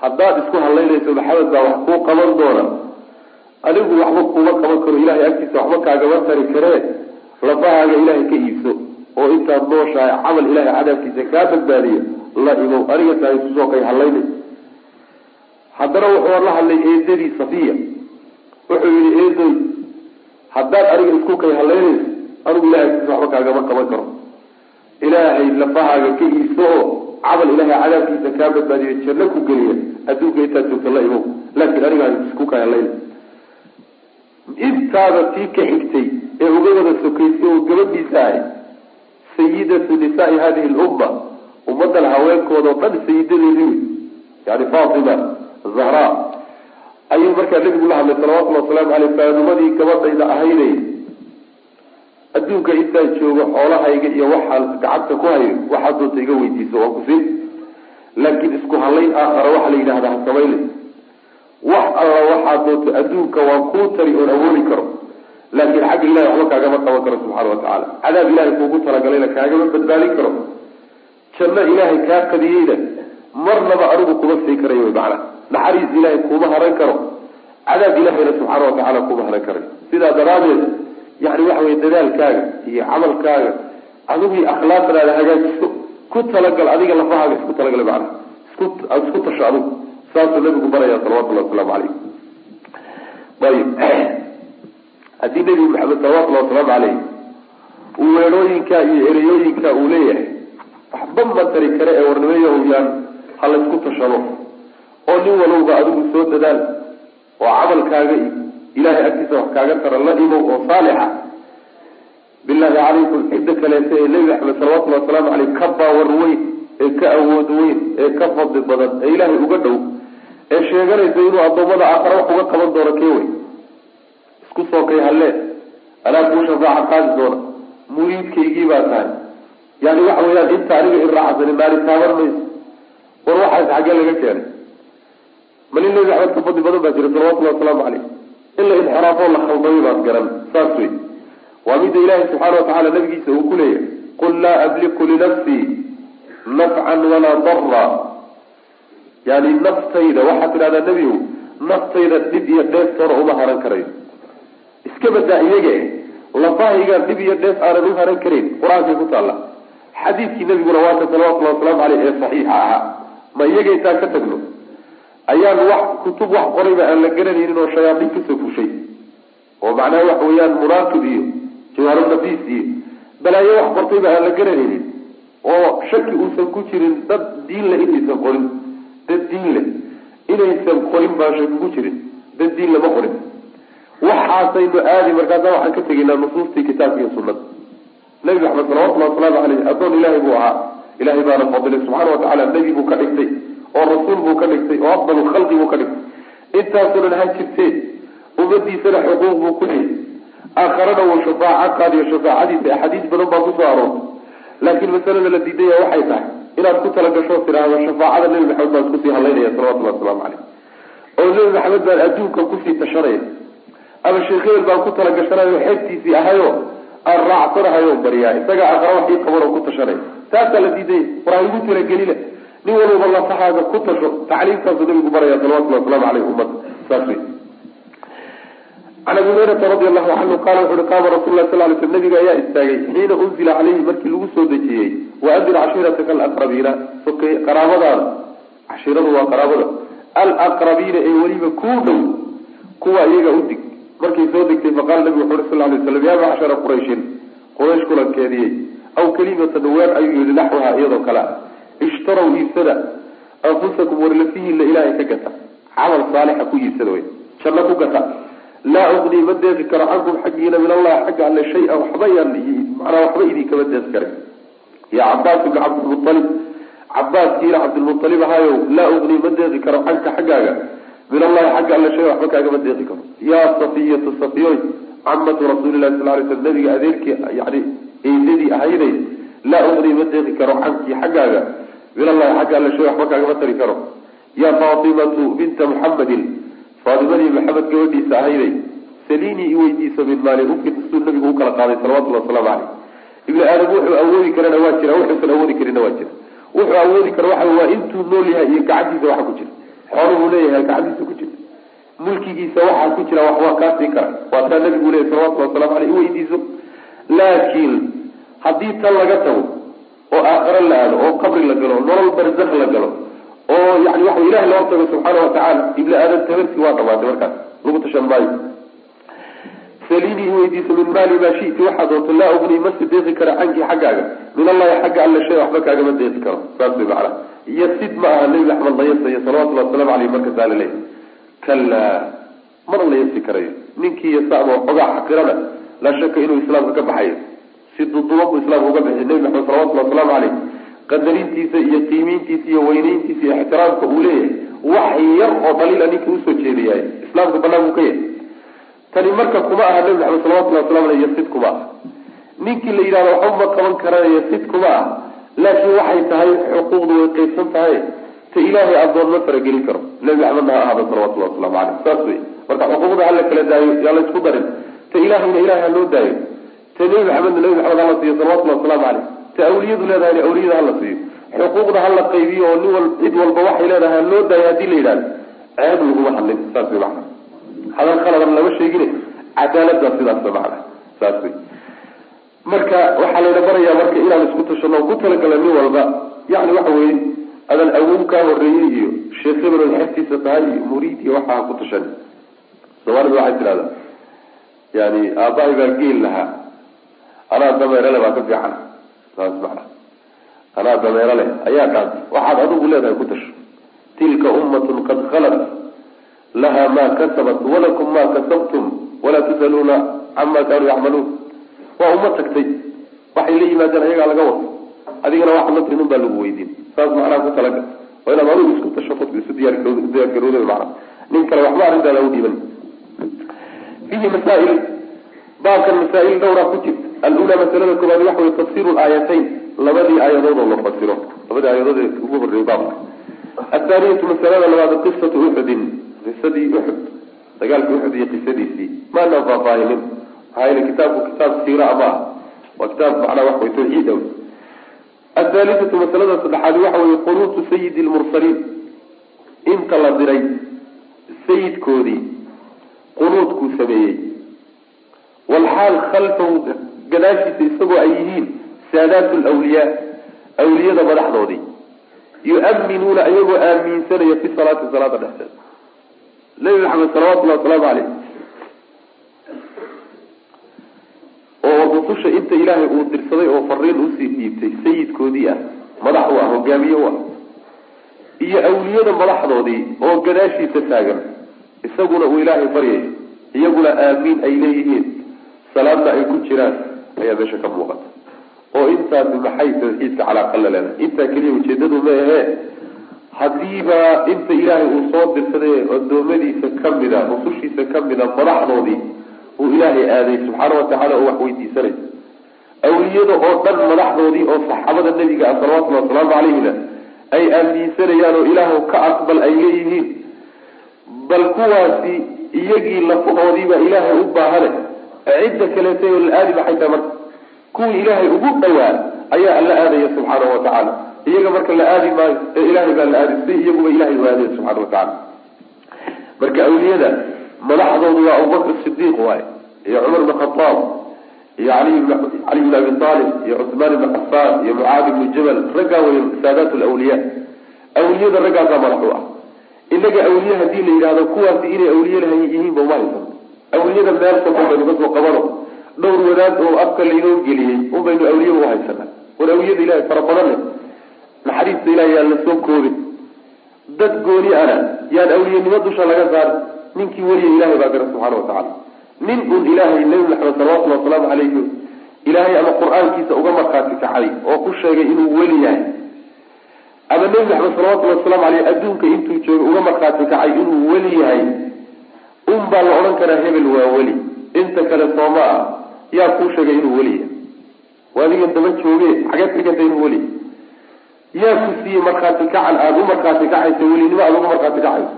haddaad isku hadlaynayso maxamed baa wax kuu qaban doona. Anigu waxba kuuma qaban karo ilahay agtiisa waxba kaagama tari karee lafahaaga ilaahay ka iibso oo intaad nooshahay camal ilahay cadaabkiisa kaa badbaadiya la imow aniga tahay isusoo kay hadlaynay haddana wuxuu la hadlay eedadii safiya. Wuxuu yihi eedoy haddaad aniga isku kay hadlaynayso anigu ilahay agtiisa waxba kaagama qaban karo. Ilaahay lafahaaga ka iibso oo camal ilahay cadaabkiisa kaa badbaadiyo janno ku geliya adduunka intaad joogta la imow laakiin aniga isku kay hadlayna intaada tii ka xigtay ee uga wada sokaysay oo gabadhiisa ahay sayidatu nisaai hadihi lumma ummadan haweenkooda o dhan sayidadeedii wey yani fatima zahra ayuu markaa nabigu la hadlay salawatullhi wasalaamu aleyh faanimadii gabadhayda ahaynay. Adduunka intaan joogo xoolahayga iyo waxaan gacanta ku hayo waxaad doonta iga weydiiso waan kusiin laakiin isku halayn aakhara waxa la yidhahda ha samaynay wax alla waxaad doonto adduunka waan kuu tari oon awoodi karo laakiin xagga ilahay waxba kaagama qaban karo subxaana watacaala cadaab ilahay kuugu talagalayna kaagama badbaadin karo. Janno ilaahay kaa qadiyeyna marnaba anigu kuma sii karayo macana naxariis ilaahay kuma haran karo. Cadaab ilahayna subxaana watacaala kuma haran karayo sidaa daraadeed yani waxa wey dadaalkaaga iyo camalkaaga adigu akhlaaqdaada hagaajiso ku talagal adiga lafahaaga isku talagala macana isku tasho adigu saasuu nabigu baraya salawatullahi wasalaamu calayh ayib haddii nebi maxamed salawatullahi wasalaamu caleyh uu weerooyinka iyo ereyooyinka uu leeyahay waxba ma tari kare ee warnimayahuyaan ha laysku tashado oo nin walowba adigu soo dadaal oo camalkaaga ilahay agtiisa wax kaaga tara la imow oo saalixa. Bilaahi calaykum cidda kaleeta ee nebi maxamed salawatullahi wasalaamu caleyh ka baawar weyn ee ka awood weyn ee ka fadli badan ee ilaahay uga dhow ee sheeganaysa inuu addoommada aakhare wax uga qaban doono kee wey isku soo kay hallee anaa kuu shafaaca qaadi doona. Muriidkaygii baa tahay. Yani waxa weeyaan inta aniga iraacsani naari taaban mayso war waxaas xaggee laga keenay. Malin nebi axmed ka fadli badan baa jira salawatullahi wasalaamu caleyh in la inxiraafoo la khaldamay baad garan. Saas wey waa midda ilaahay subxaana watacaala nabigiisa uu ku leeyahay. Qul laa abliku linafsii nafcan walaa dara yani naftayda waxaad tidhahdaa nebigow naftayda dhib iyo dheeftoona uma haran karayo iska badaa iyage lafahaygaan dhib iyo dheef aanan u haran karayn qur'aankay ku taalla. Xadiidkii nabiguna waaka salawatullahi wasalaamu caleyh ee saxiixa ahaa ma iyaga intaan ka tagno? Ayaan wax kutub wax qorayba aan la garanaynin oo shayaatiin ka soo fushay. Oo macnaha waxa weeyaan munaaqib iyo jawaaru nafiis iyo balaayo wax qortayba aan la garanaynin oo shaki uusan ku jirin dad diin le inaysan qorin dad diin leh inaysan qorin baan shaki ku jirin dad diin lama qorin waxaasaynu aadi markaasa waxaan ka tegaynaa nusuustii kitaabka iyo sunnada. Nabi maxamed salawatullahi wasalaamu caleyh addoon ilaahay buu ahaa. Ilahay baana fadilay subxaana watacaala nebi buu ka dhigtay oo rasuul buu ka dhigtay oo afdalu khalqi buu ka dhigtay. Intaasoo dhan ha jirtee ummadiisana xuquuq buu ku leeyay. Aakharana uu shafaaco qaadiyo shafaacadiisa axaadiis badan baa ku soo aroortay laakiin masalada la diidaya waxay tahay inaad ku talagasho tiraahdo shafaacada nebi maxamed baan iskusii hadlaynaya salawatullahi wasalaamu caleyh oo nebi maxamed baan adduunka ku sii tashanaya ama sheekh hebel baan ku talagashanayo xeebtiisii ahayo aan raacsanahayo baryaa isaga aakhara wax ii qaban oo ku tashanaya taasaa la diidaya war ha igu talagelina. Nin walba lafaxaaga ku tasho tacliimtaasu nabigu baraya salawatulli waslamu aleyh ummadda. Saas wey can abi hurayrata radi allahu canhu qaala wuxu uhi qaama rasul lah sal ly sl nabiga ayaa istaagay xiina unzila caleyhi markii lagu soo dejiyey waadir cashiirataka alaqrabiina qaraabadaada. Cashiiradu waa qaraabada. Alaqrabiina ee weliba kuu dhow kuwa iyaga udig markay soo degtay faqala nabigu wuxu uri sal lay slam yaa macshara qurayshin quraysh kulankeediyey aw kalimatan weer ayuu yihi naxwaha iyadoo kale. A ishtaraw iibsada. Anfusakum warlafihiinla ilaahay ka gata. Camal saalixa ku iibsada wey janno ku gata. Laa uqnii ma deeqi karo cankum xaggiina min allahi xagga alle shay-a waxba yaan manaa waxba idinkama deeqi kara ya cabaas ibni cabdilmualib cabaaskiina cabdilmualib ahaayow laa uqnii ma deeqi karo canka xaggaaga min allahi xagga alle shay waxba kaagama deeqi karo. Yaa safiyatu safiyoy camatu rasuulilahi sal lay sl nabiga adeerkii yani eydadii ahayday laa uqnii ma deeqi karo cankii xaggaaga. Min allahi xagga alle shay waxba kaagama tari karo. Yaa faatimatu binta muxamedin faadimadii maxamed gabadhiisa ahayday saliinii i weydiiso min maali ufirsuu nabigu u kala qaaday salawatulli wasalaamu caleyh ibni aadam wuxuu awoodi karana waa jira wuxuusan awoodi karina waa jira. Wuxuu awoodi kara waxa waa intuu nool yahay iyo gacantiisa waxa ku jira xooluhuu leeyahay gacantiisa ku jira. Mulkigiisa waxaa ku jira wax waa kaa sii kara. Waa taa nabigu leeyahy salawatulli wasalamu aleyh iweydiiso laakiin haddii tan laga tago oo aakhare la aado oo qabri la galo nolol barzakh la galo oo yani waxa ilahi loo tago subxaana watacaala ibni aadan tabarsi waa dhamaatay markaas. Lagu tashan maayo salini weydiiso min maali maa shiti waxaa doonto laa ugnii ma si deeqi kara cankii xaggaaga. Min allahi xagga alle shay waxba kaagama deeqi karo. Saas way macana iyo sid ma aha nebi axmed la yasayo salawatullahi waslamu aleyh markaasaa la leeyahy kalaa mana la yasi karayo. Ninkii yasama xoogaa xaqirana laa shaka inuu islaamka ka baxayo. Si duduba buu islaamka uga bixiy nebi maxamed salawatullahi waslamu caleyh qadarintiisa iyo qiimiintiisa iyo weyneyntiisa iyo ixtiraamka uu leeyahay wax yar oo dhaliila ninkii u soo jeedayahay islaamka banaan buu ka yahay tani marka kuma aha nebi maxamed salawatullahi waslamu aleyh sid kuma ah ninkii la yidhahdo waxba ma qaban karanayo sid kuma ah laakiin waxay tahay xuquuqdu way qeybsan tahay. Ta ilaahay adoon ma faragelin karo. Nebi maxamedna ha ahaada salawatullahi waslamu caleyh saas wey marka xuquuqda hala kala daayo yaa la isku darin. Ta ilaahayna ilahay ha loo daayo. Ta nebi maxamedna nebi maxamed hala siiyo salawatullahi waslamu caleyh ta awliyadu leedahay awliyada hala siiyo xuquuqda hala qaybiyo oo nin cid walba waxay leedahay ha loo daayo haddii la yidhahdo ceeb laguma hadlin saas wey macana hadal khaladan lama sheegine. Cadaalada sidaas macana saas wey marka waxaa layna barayaa marka inaan isku tashano ku talagala nin walba. Yani waxa weye adan awow kaa horeeyey iyo sheekh hebel xertiisa tahay iyo muriid iyo waxaa ku tashan. Soomaalida waxay tirahdaa yani aabbahay baa geel lahaa. Anaa dameerale baa ka fiican. Saas macna. Anaa dameero leh ayaa dhaantay waxaad adigu leedahay ku tasho tilka ummatun qad khalat laha ma kasabat walakum ma kasabtum walaa tusaluuna cama kaanuu yacmaluun waa uma tagtay waxay la yimaadeen ayagaa laga wato adigana waxaad la timin baa lagu weydiin saas macnaha ku talaga waa inaad adigu isku tasho qofka isu diyaargarooda macna nin kale waxba arrintaada u dhiiban fihi masaail baabkan masaa-il dhowraa ku jirta alula masalada koobaad waxa wey tafsiru laayatayn labadii aayadood oo la fasiro labadii aayadood ee ugu horreeyay baabka athaaniyatu masalada labaad qisatu uxudin qisadii uxud dagaalkii uxud iyo qisadiisii. Maanaan faahfaahinin maxaa yeele kitaabku kitaab siira ama waa kitaab macnaa wax way tawxiid aw athaalithatu masalada saddexaad waxa weye qunuutu sayidi lmursaliin inta la diray sayidkoodii qunuudkuu sameeyey. Walxaal khalfahu gadaashiisa isagoo ay yihiin saadaatu lwliyaa awliyada madaxdoodii. Yuaminuuna ayagoo aaminsanaya fi salaati salaada dhexdeeda nabi maxamed salawatullahi wasalaamu caleyh oo rususha inta ilaahay uu dirsaday oo fariin u sii dhiibtay sayidkoodii ah madax u ah hogaamiye u ah iyo awliyada madaxdoodii oo gadaashiisa taagan isaguna uu ilaahay baryayo iyaguna aamiin ay leeyihiin salaadna ay ku jiraan ayaa meesha ka muuqata. Oo intaasi maxay tawxiidka calaaqa la leedahay intaa keliya ujeedadu ma ahee hadiiba inta ilaahay uu soo dirsaday adoomadiisa kamida rusushiisa kamida madaxdoodii uu ilaahay aaday subxaana watacala oo wax weydiisanaysa awliyada oo dhan madaxdoodii oo saxaabada nebiga ah salawatullhi wasalaamu calayhina ay aaminsanayaan oo ilaahu ka aqbal ay leeyihiin. Bal kuwaasi iyagii lafahoodiiba ilaahay u baahane. Cidda kaleetay oo la aadi maxay tahay marka? Kuwii ilaahay ugu dhawaa ayaa la aadaya subxaanahu watacaala iyaga marka la aadi maayo ee ilaahay baa la aadi si iyaguba ilahay u aadaya subxana watacaala marka awliyada madaxdoodu waa abubakr sidiiq waaye iyo cumar bn khataab iyo ali cali bn abi aalib iyo cuثmaan ibn xafaan iyo mucaadi bnu jabal raggaa wey saadaat lawliya awliyada raggaasaa madax u ah. Inaga awliye haddii la yidhahdo kuwaasi inay awliye laha yihiinba uma haysan awliyada meel sabon baynu ka soo qabano. Dhowr wadaad oo afka laynoo geliyey un baynu awliye u haysana war awliyada ilahay fara badan leh naxariista ilahay yaan la koobin. Dad gooni ana yaan awliyenimo dusha laga saarin ninkii weliya ilahay baa gara subxana watacala nin un ilaahay nebi maxamed salawatullhi wasalaamu calayhi ilaahay ama qur'aankiisa uga markhaati kacay oo ku sheegay inuu weli yahay. Ama nebi maxamed salawatullhi wasalaamu aleyh adduunka intuu joogay uga markhaati kacay inuu weli yahay. Un baa la odhan karaa hebel waa weli. Inta kale sooma ah yaa kuu sheegay inuu weli yahay. Waa adigan daba jooge xageed xiganta inuu weli yaa ku siiyey markhaati kacan aada u markhaati kacaysa welinimo aada uga markhaati kacayso.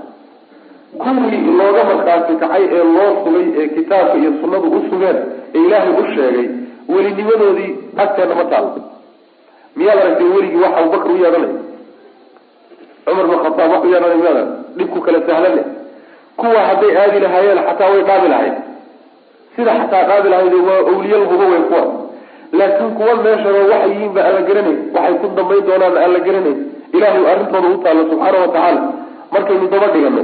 Kuwii looga markhaati kacay ee loo sugay ee kitaabka iyo sunnadu u sugeen ee ilaahay u sheegay welinimadoodii agteena ma taalo miyaad aragtay weligii wax abubakar u yeedhanay? Cumar bin khataab wax u yeedhanay miyaad arag dhibku kala sahlane. Kuwa hadday aadi lahaayeen xataa way dhaabi lahayd sida xataa dhaabi lahayd waa awliye lahuba wey kuwa laakiin kuwa meeshaba waxay yihiin ba aan la garanay waxay ku dambayn doonaan aan la garanay ilaahay arrintooda u taalo subxaana wa tacaala. Markaynu daba dhigano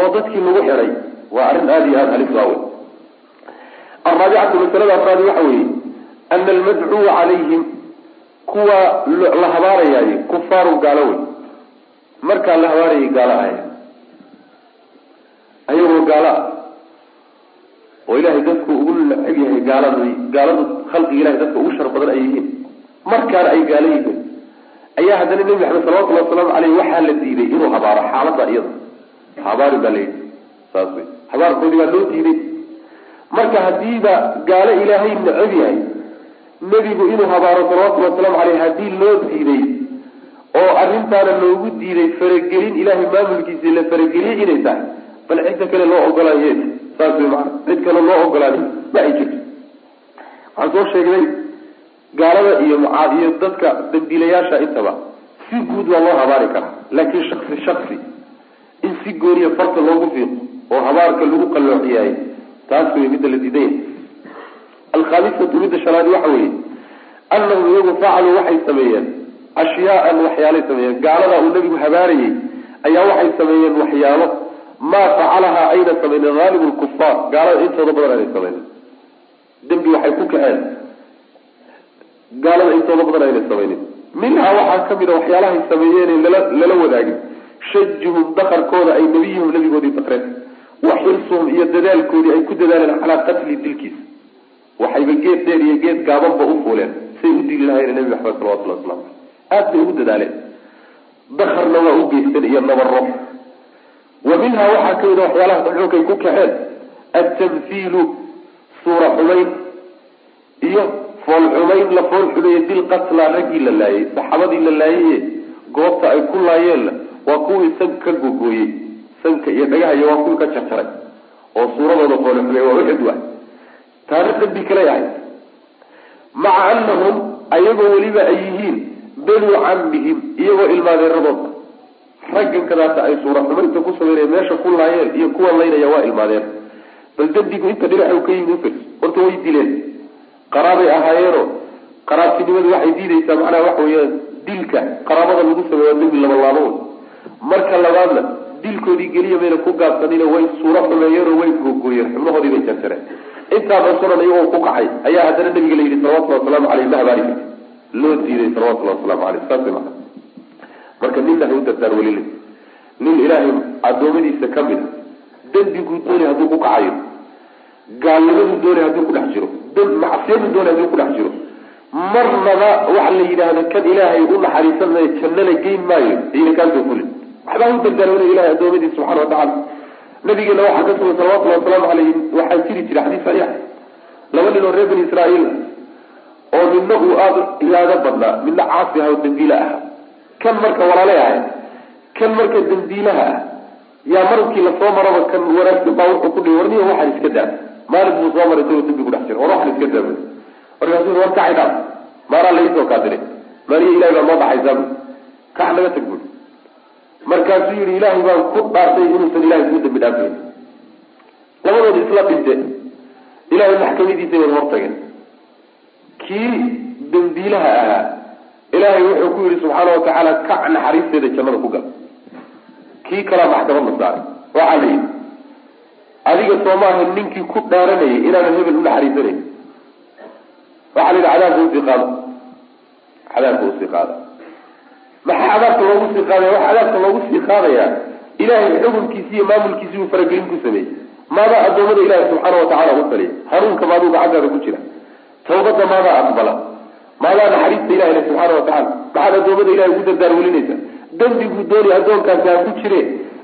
oo dadkii lagu xiday waa arrin aada iyo aada halis waawe araabicatu masalada afraadi waxa weeye ana almadcuwa calayhim kuwa la habaarayaaye kufaaru gaalo wey markaa la habaarayay gaalo ahay ayagoo gaalo ah oo ilahay dadku ugu necab yahay gaaladu gaaladu khalqiga ilahay dadka ugu shar badan ay yihiin. Markaana ay gaalo yihiin ayaa haddana nebi maxamed salawatullahi wasalaamu caleyh waxaa la diiday inuu habaaro xaalada iyada. Habaari baa layidhi saas wey habaarkoodii baa loo diiday. Marka hadiiba gaalo ilaahay necab yahay nebigu inuu habaaro salawatullhi wasalaamu caleyh haddii loo diiday oo arrintaana loogu diiday faragelin ilaahay maamulkiisa la farageliyey inay tahay bal cidda kale loo ogolaaye saas cid kale loo ogolaaday ma ay jirto. Waxaan soo sheegnay gaalada iyo mucaad iyo dadka dambiilayaasha intaba si guud waa loo habaari karaa. Laakiin shaksi shaksi in si gooniya farta loogu fiiqo oo habaarka lagu qalloociyaayo taas wey midda la diidanya alkhaamisatu midda shanaad waxa weeye annahum iyagu facaluu waxay sameeyeen ashyaaan waxyaalay sameeyeen. Gaaladaa uu nabigu habaarayay ayaa waxay sameeyeen waxyaalo maa facalahaa ayna samaynin haalibu lkufaar gaalada intooda badan aynay samaynin dembi waxay ku kaceen. Gaalada intooda badan aynay samaynin minhaa waxaa ka mid a waxyaalahay sameeyeen lala wadaagin shajuhum dakarkooda ay nebiyuhum nabigoodii dakreen wa xirsuhum iyo dadaalkoodii ay ku dadaaleen calaa qatli dilkiisa waxayba geed dheer iyo geed gaabanba u fuuleen. Say u dili lahayen nebi maxamed salawatullah waslamu aad bay ugu dadaaleen. Dakarna waa u geysteen iyo nabaro wa minhaa waxaa ka mid a waxyaalaha xunkay ku kaxeen atamhiilu suura xumayn iyo fool xumayn la fool xumeeye dil qatlaa raggii la laayay saxaabadii la laayaye goobta ay ku laayeenna waa kuwii sanka ka gogooyey sanka iyo dhagahayo waa kuwii ka jarjaray oo suuradooda fool xumeeye waa uxid waay taana dambi kale ahay maca anahum ayagoo weliba ay yihiin banuu cambihim iyagoo ilmaadeeradooda raggan kadaata ay suura xumaynta ku sameynaya meesha ku laayeen iyo kuwa laynaya waa ilmaadeen. Bal dembigu inta dhinac ka yimid ufir horta way dileen. Qaraabay ahaayeenoo qaraabtinimadu waxay diideysaa macnaha waxa weeyaan dilka qaraabada lagu sameeya dembi labalaabo marka labaadna dilkoodii geliya mayna ku gaabsanina way suuro xumeeyeenoo way googooyeen xubnahoodii bay jarjareen. Intaa dhansunan iyagoo ku kacay. Ayaa haddana nabiga la yidhi salawatullhi wasalaamu caleyh ma habaari karti loo diiday salawatullahi wasalaamu caleyh saas macana marka ninna ha u dardaar welile nin ilaahay adoomadiisa ka mid a dembiguu doonay hadduu ku kacayo. Gaalnimaduu doonay hadduu ku dhex jiro. Macsiyaduu doonay hadduu ku dhex jiro. Marnaba waxa la yidhaahda kan ilaahay u naxariisan jannana geyn maayo iyna kaasoo fulin. Waxbaa u dardaarmana ilahay adoomadiisa subxana watacala nabigeena waxaa ka sugan salawatullahi wasalaamu caleyh waxaa jiri jira xadiis saxiixa laba nin oo reer bani israa'iil oo midna uu aada ilaado badnaa midna caasi aha oo dambiile aha kan marka walaalay ahay kan marka dambiilaha ah yaa markii la soo maraba kan wanaagsan baa wuxuu ku dhihi warniya waxaan iska daa maalin buu soo maray isagoo dambi ku dhex jira war waxaan iska daa markaasuu war kacay dhaaf maanaa laisoo kaadiray maaliya ilahay baa noo dhaxaysaa bu kax naga tag bui markaasuu yihi ilaahay baan ku dhaartay inuusan ilahay kuu dambi dhaafin. Labadooda isla dhinte. Ilahay maxkamadiisa bay hortageen. Kii dambiilaha ahaa ilaahay wuxuu ku yihi subxaana watacaala kac naxariisteeda jannada ku gal. Kii kalaa maxkamad la saaray waxaa la yidhi adiga soomaaha ninkii ku dhaaranayay inaanan hebel u naxariisanayn waxaa la yidhi cadaabka u sii qaado. Cadaabka u sii qaada. Maxaa cadaabka loogu sii qaadaya? Waxa cadaabka loogu sii qaadayaa ilaahay xukunkiisi iyo maamulkiisi uu faragelin ku sameeyey. Maadaa addoommada ilaahi subxaana watacala u taliya hanuunka maaduu gacantaada ku jira. Tawbadda maadaa aqbala maadaa naxariista ilahina subxaana watacala maxaad addoommada ilahay ugu dardaar welinaysa. Dembiguu doonay addoonkaasi ha ku jire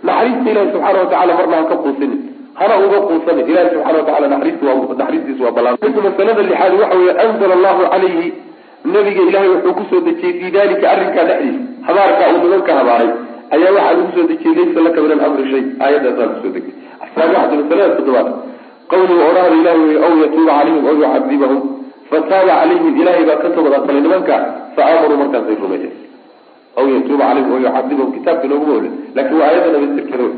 naxariista ilahi subxaana watacala marna ha ka quusinin hana uga quusanin. Ilahi subxana watacala naxariistiisa waa ballaan masalada lixaad waxa weeye anzala allahu calayhi nabiga ilahay wuxuu ku soo dejiyey fii dalika arrinkaa dhexdiisa. Habaarkaa uu nimanka habaaray ayaa waxaa lagu soo dejiyey laysa laka min alamri shay. Aayadaasaa ku soo asaabixatu masalada toddobaad. Qawligu odhahda ilahi wey aw yatuuba calayhim aw yucadibahum fataaba calayhim ilahay baa ka toobad aqbalay nimanka fa aamaruu markaasay rumeeyeen. Aw yatuuba calayhim aw yucadibahum kitaabka nooguma olin laakiin waa aayadda nabasirkeeda wey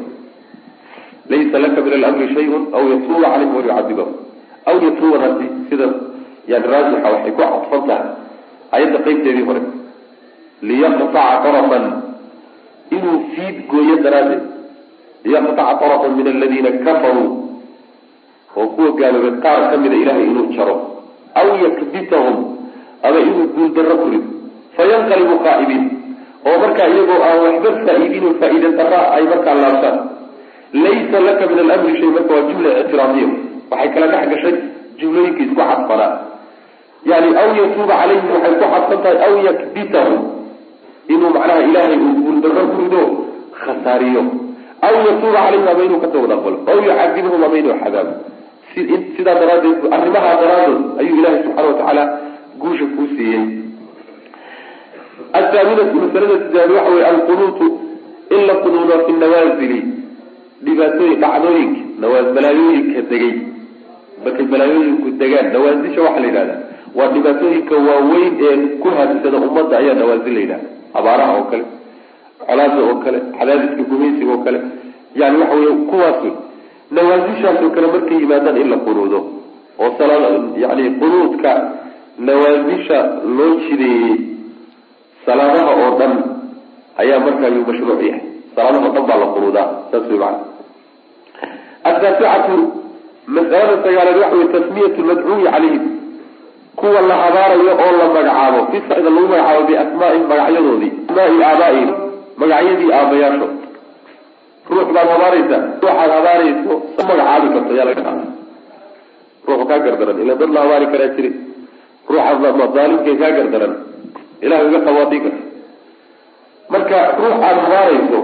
laysa laka min alamri shayun aw yatuuba calayhim aw yucadibahum aw yatuubadaasi sida yani raajixa waxay ku cadfan tahay. Ayadda qaybteedii hore. Liyaqtaca tarafan. Inuu fiid gooyo daraaddeed. Liyaqtaca tarafan min aladiina kafaruu oo kuwa gaaloobay qaar ka mida ilahay inuu jaro aw yakbitahum ama inuu guuldarro ku rido fayanqalibu qaa'ibiin oo markaa iyagoo aan waxba faa-iidin daraa ay markaa laabtaan laysa laka min alamri shay marka waa jumla ictiraadiya waxay kala dhex gashay jumlooyinka isku cadfanaa yani aw yatuuba calayhim waxay ku cadsan tahay aw yakbitahum inuu macnaha ilaahay uu guuldarro ku rido khasaariyo aw yatuuba calayhim ama inuu ka toobad aqbalo aw yucadibahum ama inuu xadaabo sidaa daraadeed arrimaha daraadood ayuu ilahay subxana watacaala guusha kuu siiyey. Athaaminatu masalada sideed waxa wey alqunuutu in la qunuudo fi nawaazili dhibaatooyin dhacdooyinka nawaa balaayooyinka degay. Markay balaayooyinku degaan nawaasisha waxaa la yidhahda waa dhibaatooyinka waaweyn ee ku haabsada ummadda ayaa nawaasil la yidhahda abaaraha oo kale colaada oo kale cadaadiska gumaysiga oo kale. Yani waxa wey kuwaas nawaasishaasoo kale markay yimaadaan in la qunuudo oo yani qunuudka nawaasisha loo jideeyey salaadaha oo dhan ayaa markaa yuu mashruuc yahay. Salaadaha o dhan baa la qunuudaa saas wey maana ataasicatu masalada sagaaleed waxa wey tasmiyatu lmadcuuyi calayhim. Kuwa la habaarayo oo la magacaabo. Fisida lagu magacaabo biasmaa'ihim magacyadoodii asmaai aabaaihim magacyadii aabayaasho ruux baad habaaraysa ruuxaad habaarayso magacaabi karto yaa laga qaada ruux kaa gardaran ila dad la habaari karaa jiri ruuxa daalimkee kaa gardaran ilahay uga qabaadii karta marka ruux aada habaarayso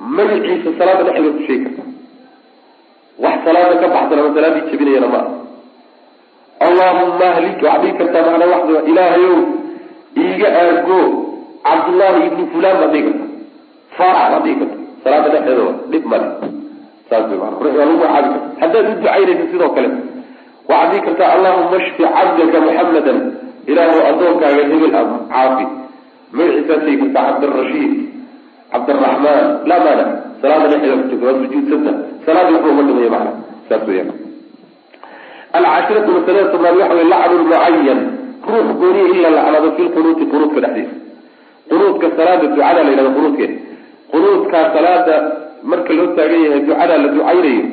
magaciisa salaada dhexdeeda ku sheegi karta. Wax salaada ka baxsan ama salaadii jebinayana ma. Allahuma ahlik waxaad dhigi kartaa macnaa waxda ilaahayow iiga aargo cabdullahi ibni fulan baad dhigi karta. Faarax baad dhigi karta salaada dhexdeeda dhib male saas waa ducaynaysa sidoo kale waxaad dhigi kartaa allahuma shfi cabdaka muxamadan ilaahu addoonkaaga hebel caafi. Magaciisaad sheegi kartaa cabdirashiid cabdiraxmaan laa maana. Salaada dhexdeeda ku jirta waad sujuudsanta salaadii waxba uma dhimaya macna. Saas weeyaan. Alcashiratu masalada tobnaad waxa wey lacnu lmucayan ruux gooniya in la lacnado fi lqunuuti qunuudka dhexdiisa. Qunuudka salaada ducada la yidhahdo qunuudkeeda qunuudkaa salaada marka loo taagan yahay ducada la ducaynayo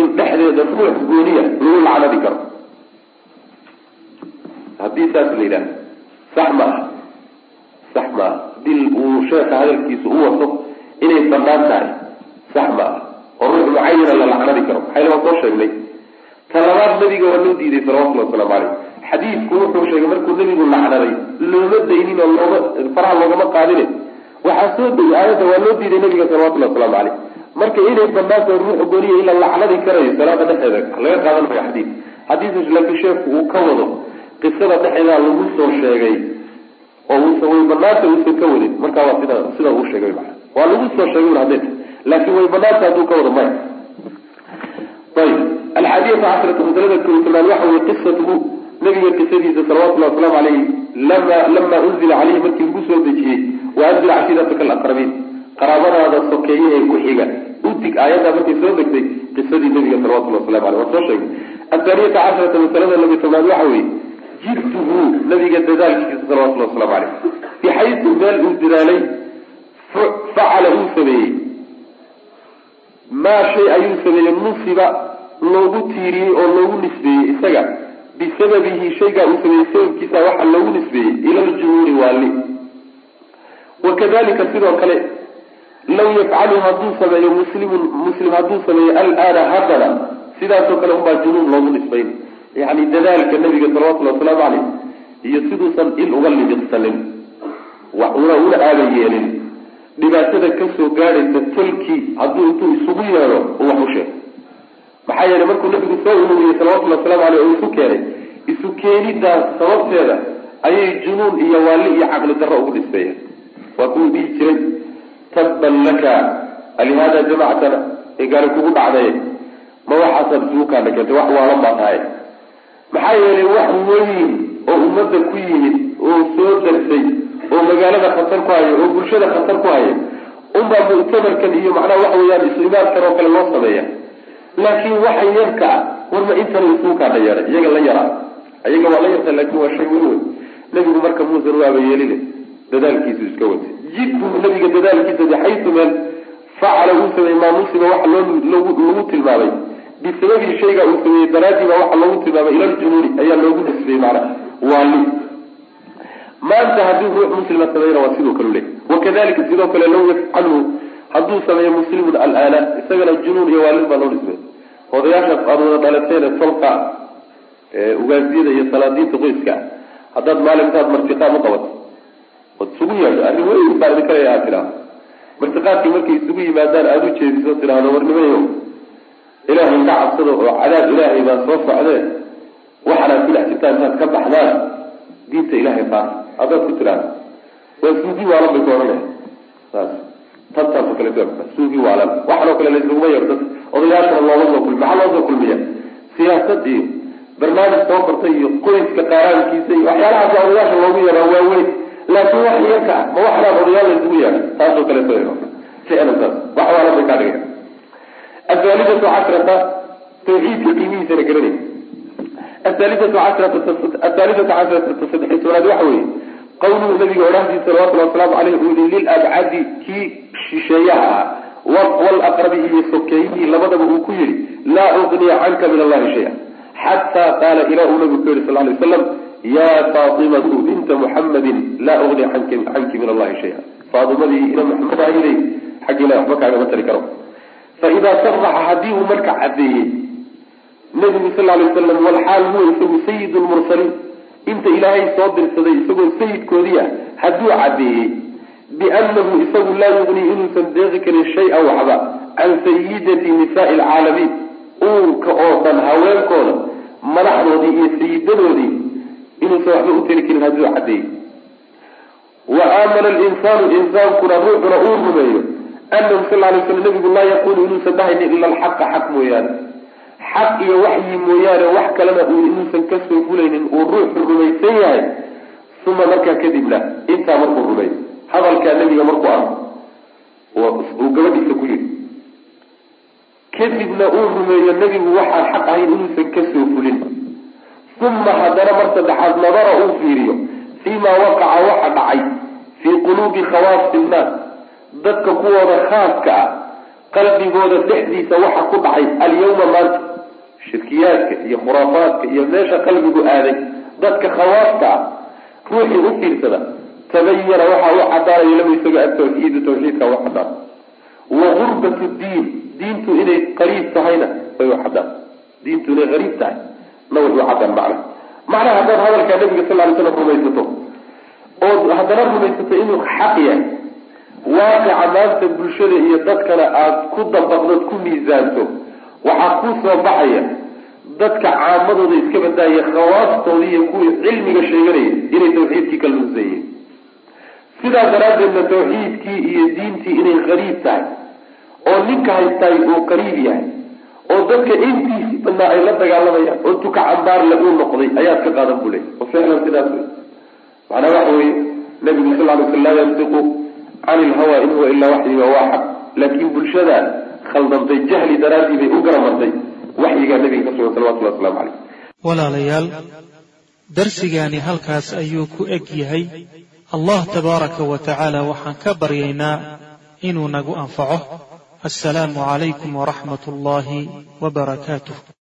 in dhexdeeda ruux gooniya lagu lacnadi karo. Haddii saas la yidhahdo sax ma aha. Sax ma aha. Uu sheeka hadalkiisa u wato inay bannaan tahay sax ma oo ruux mucayana la lacnadi karo. Maxayna waan soo sheegnay? Talabaad nabiga waa loo diiday salawatulli wasalaamu caleyh xadiidku wuxuu sheegay markuu nabigu lacnaday looma daynin oo looma faraha loogama qaadine waxaa soo degay aayadda waa loo diiday nabiga salawatulli wasalaamu caleyh marka inay banaantahay ruuxa gooniya in la lacnadi karayo salaada dhexeeda laga qaadan mayo xadiid xadiis laakiin sheekhu uu ka wado qisada dhexeedaa lagu soo sheegay oo way banaanta uusan ka wadin markaa waa sida sida uu sheegay maa waa lagu soo sheegay hadee laakiin way banaanta hadduu ka wado maya. Ayib alxaadiyata cashrata masalada kutobnaad waxa weye qisatuhu nabiga qisadiisa salawatullahi wasalaamu aleyh lama unzila caleyhi markii lagu soo dejiyey waanzil cashiirataka alaqrabiin qaraabadaada sokeeye ee ku xiga. Udig aayaddaa markay soo degtay qisadii nabiga salawatulli waslamu aleyh waa soo sheegay. Athaaniyata casharata masalada labi tobnaad waxa weeye jidduhu nabiga dadaalkiisa salawatulli waslamu aleyh bixaysu meel uu dadaalay facala uu sameeyey. Maa shay ayuu sameeyey nusiba loogu tiiriyey oo loogu nisbeeyey. Isaga bisababihi shaygaa uu sameeyey sababkiisa waxaa loogu nisbeeyey ila ljuhuuri waali wakadalika sidoo kale law yafcalu hadduu sameeyo muslimun muslim hadduu sameeyo alaana haddana sidaasoo kale unbaa junuun loogu nisbayn. Yani dadaalka nabiga salawatullhi wasalaamu caleyh iyo siduusan il uga lidiqsanin una una aadan yeelin. Dhibaatada ka soo gaadhaysa tolkii hadduu intuu isugu yeedho u wax u sheego maxaa yeelay markuu nabigu soo ururiyey salawatullhi waslamu aleyh oo isu keenay. Isu keenidaas sababteeda ayay junuun iyo waali iyo caqli darro ugu nisbeeyeen waa kuwuu dhihi jiray tabban laka. Alihaada jamactana ee gaari kugu dhacday ma waxaasaad isugukaana keentay wax waalan baa tahay maxaa yeelay wax weyn oo ummadda ku yimid oo soo darsay oo magaalada khatar ku haya oo bulshada khatar ku haya unbaa muctamarkan iyo macnaha waxa weeyaan islimaadkan oo kale loo sameeya laakiin waxa yarka ah warma intana isugukaana yeehay iyaga la yaraa. Iyaga waa la yarta laakiin waa shay weyn wey nebigu marka muusan waaba yeeline dadaalkiisu iska watay jidku nabiga dadaalkiisa bixaysu meel facala uu sameeyey maa nusiba waxa loo lagu tilmaamay. Bisababii shayga uu sameeyey daraadiiba waxa loogu tilmaamay ila ljunuuni ayaa loogu nisbiyey macna. Waali maanta haddii ruux muslima sameeyna waa sidoo kale leey wakadalika sidoo kale law yafcalhu hadduu sameeyo muslimun alaana isagana junuun iyo waalid baa loo nisbey odayaashaas aada wada dhalateen tolka ugaasiyada iyo salaadiinta qoyska haddaad maalintaad martiqaam u qabato ood isugu yeedho. Arrin weyn baa idinka leeyaha tiraa martiqaadkii markay isugu yimaadaan aada u jeediso tidhaahdo warnimayo ilaahay ka cabsado oo cadaab ilaahay baa soo socdee waxanaad ku dhex jirtaan intaad ka baxdaan diinta ilaahay qaata haddaad ku tidhaahdo waa suugi waalan bay ku odhanaya saas. Tantaasoo kale suugi waalan waxanoo kale laysuguma yeedho dad odayaashana looma soo kulmi maxaa loo soo kulmiya? Siyaasad iyo barnaamij soo kortay iyo qoyska qaaraankiisa iyo waxyaalahaas odayaasha loogu yeeraa waaweyn laakiin wax yarka ma waxnaan odayaal laysugu yeedha taasoo kaleeto ficlan wax tawxiidka qiimihiisana garanay athaalithatu cashrata athaalithatu cashrata tobnaad waxa weeye qawluhu nabiga odhahdiisa salawatullhi wasalaamu caleyh uu yihi lilabcadi kii shisheeyaha ah walaqrabi iyo sokeeyihii labadaba uu ku yihi laa ugniya canka min allahi shaya xataa qaala ilaa uu nabigu ku yihi sal lay waslam ya faatimatu binta muxamadin laa ugni canki min allahi shaya. Faatimadii ina maxamed ahayday xag ilahi waxba kaagama tari karo. Faidaa saraxa haddii uu marka caddeeyey nabigu sal lay waslam walxaal huwa isagu sayid lmursaliin inta ilaahay soo dirsaday isagoo sayidkoodii ah hadduu caddeeyey biannahu isagu laa yugnii inuusan deeqi karin shay-an waxba can sayidati nisaai alcaalamiin. Uunka oo dhan haweenkooda madaxdoodii iyo sayidadoodii inuusan waxba u tari karin hadduu caddeeyey wa aamana alinsaanu insaankuna ruuxuna uu rumeeyo anahu sal lay slam nabigu laa yaqulu inuusan dhahaynin ila alxaqa xaq mooyaane. Xaq iyo waxyi mooyaane wax kalena uu inuusan ka soo fulaynin uu ruuxu rumaysan yahay uma markaa kadibna intaa markuu rumeeyo. Hadalkaa nabiga markuu arko uu gabadhiisa ku yidhi kadibna uu rumeeyo nebigu waxaan xaq ahayn inuusan ka soo fulin uma haddana mar saddexaad nadara uu fiiriyo fii maa waqaca waxa dhacay fii quluubi khawaasi innaas dadka kuwooda khaaska ah qalbigooda dhexdiisa waxa ku dhacay alyawma maanta shirkiyaadka iyo khuraafaadka iyo meesha qalbigu aaday dadka khawaaska ah ruuxii u fiirsada tabayana waxaa u cadaanaya lama isaga atawxiidu tawxiidka u cadaan wa gurbatu diin diintu inay qariib tahayna way u cadaan diintu inay qariib tahay na way u cadaan macna macnaha haddaad hadalkaa nabiga sal lay slam rumaysato ood haddana rumaysato inuu xaq yahay waaqica maanta bulshada iyo dadkana aada ku dabaqdood ku miisaanto waxaa kuu soo baxaya dadka caamadooda iska badaaya khawaastooda iyo kuwii cilmiga sheeganaya inay tawxiidkii ka sidaa daraaddeedna tawxiidkii iyo diintii inay qariib tahay oo ninka haystaay uu qariib yahay oo dadka intiisi badnaa ay la dagaalamayaan oo tuka cambaarle uu noqday ayaad ka qaadan buu leey oo ficlan sidaas wey macnaa waxa weeye nabigu sal ly sl laa yantiqu cani ilhawa in huwa ilaa waxyiga waa xaq laakiin bulshada khaldantay jahli daraaddii bay u garamartay waxyigaa nabiga ka sugan salawatullahi waslamu caleyh walaalayaal darsigaani halkaas ayuu ku eg yahay. Allah tabaaraka wa tacaala waxaan ka baryaynaa inuu nagu anfaco assalaamu calaykum waraxmat ullaahi wabarakaatuh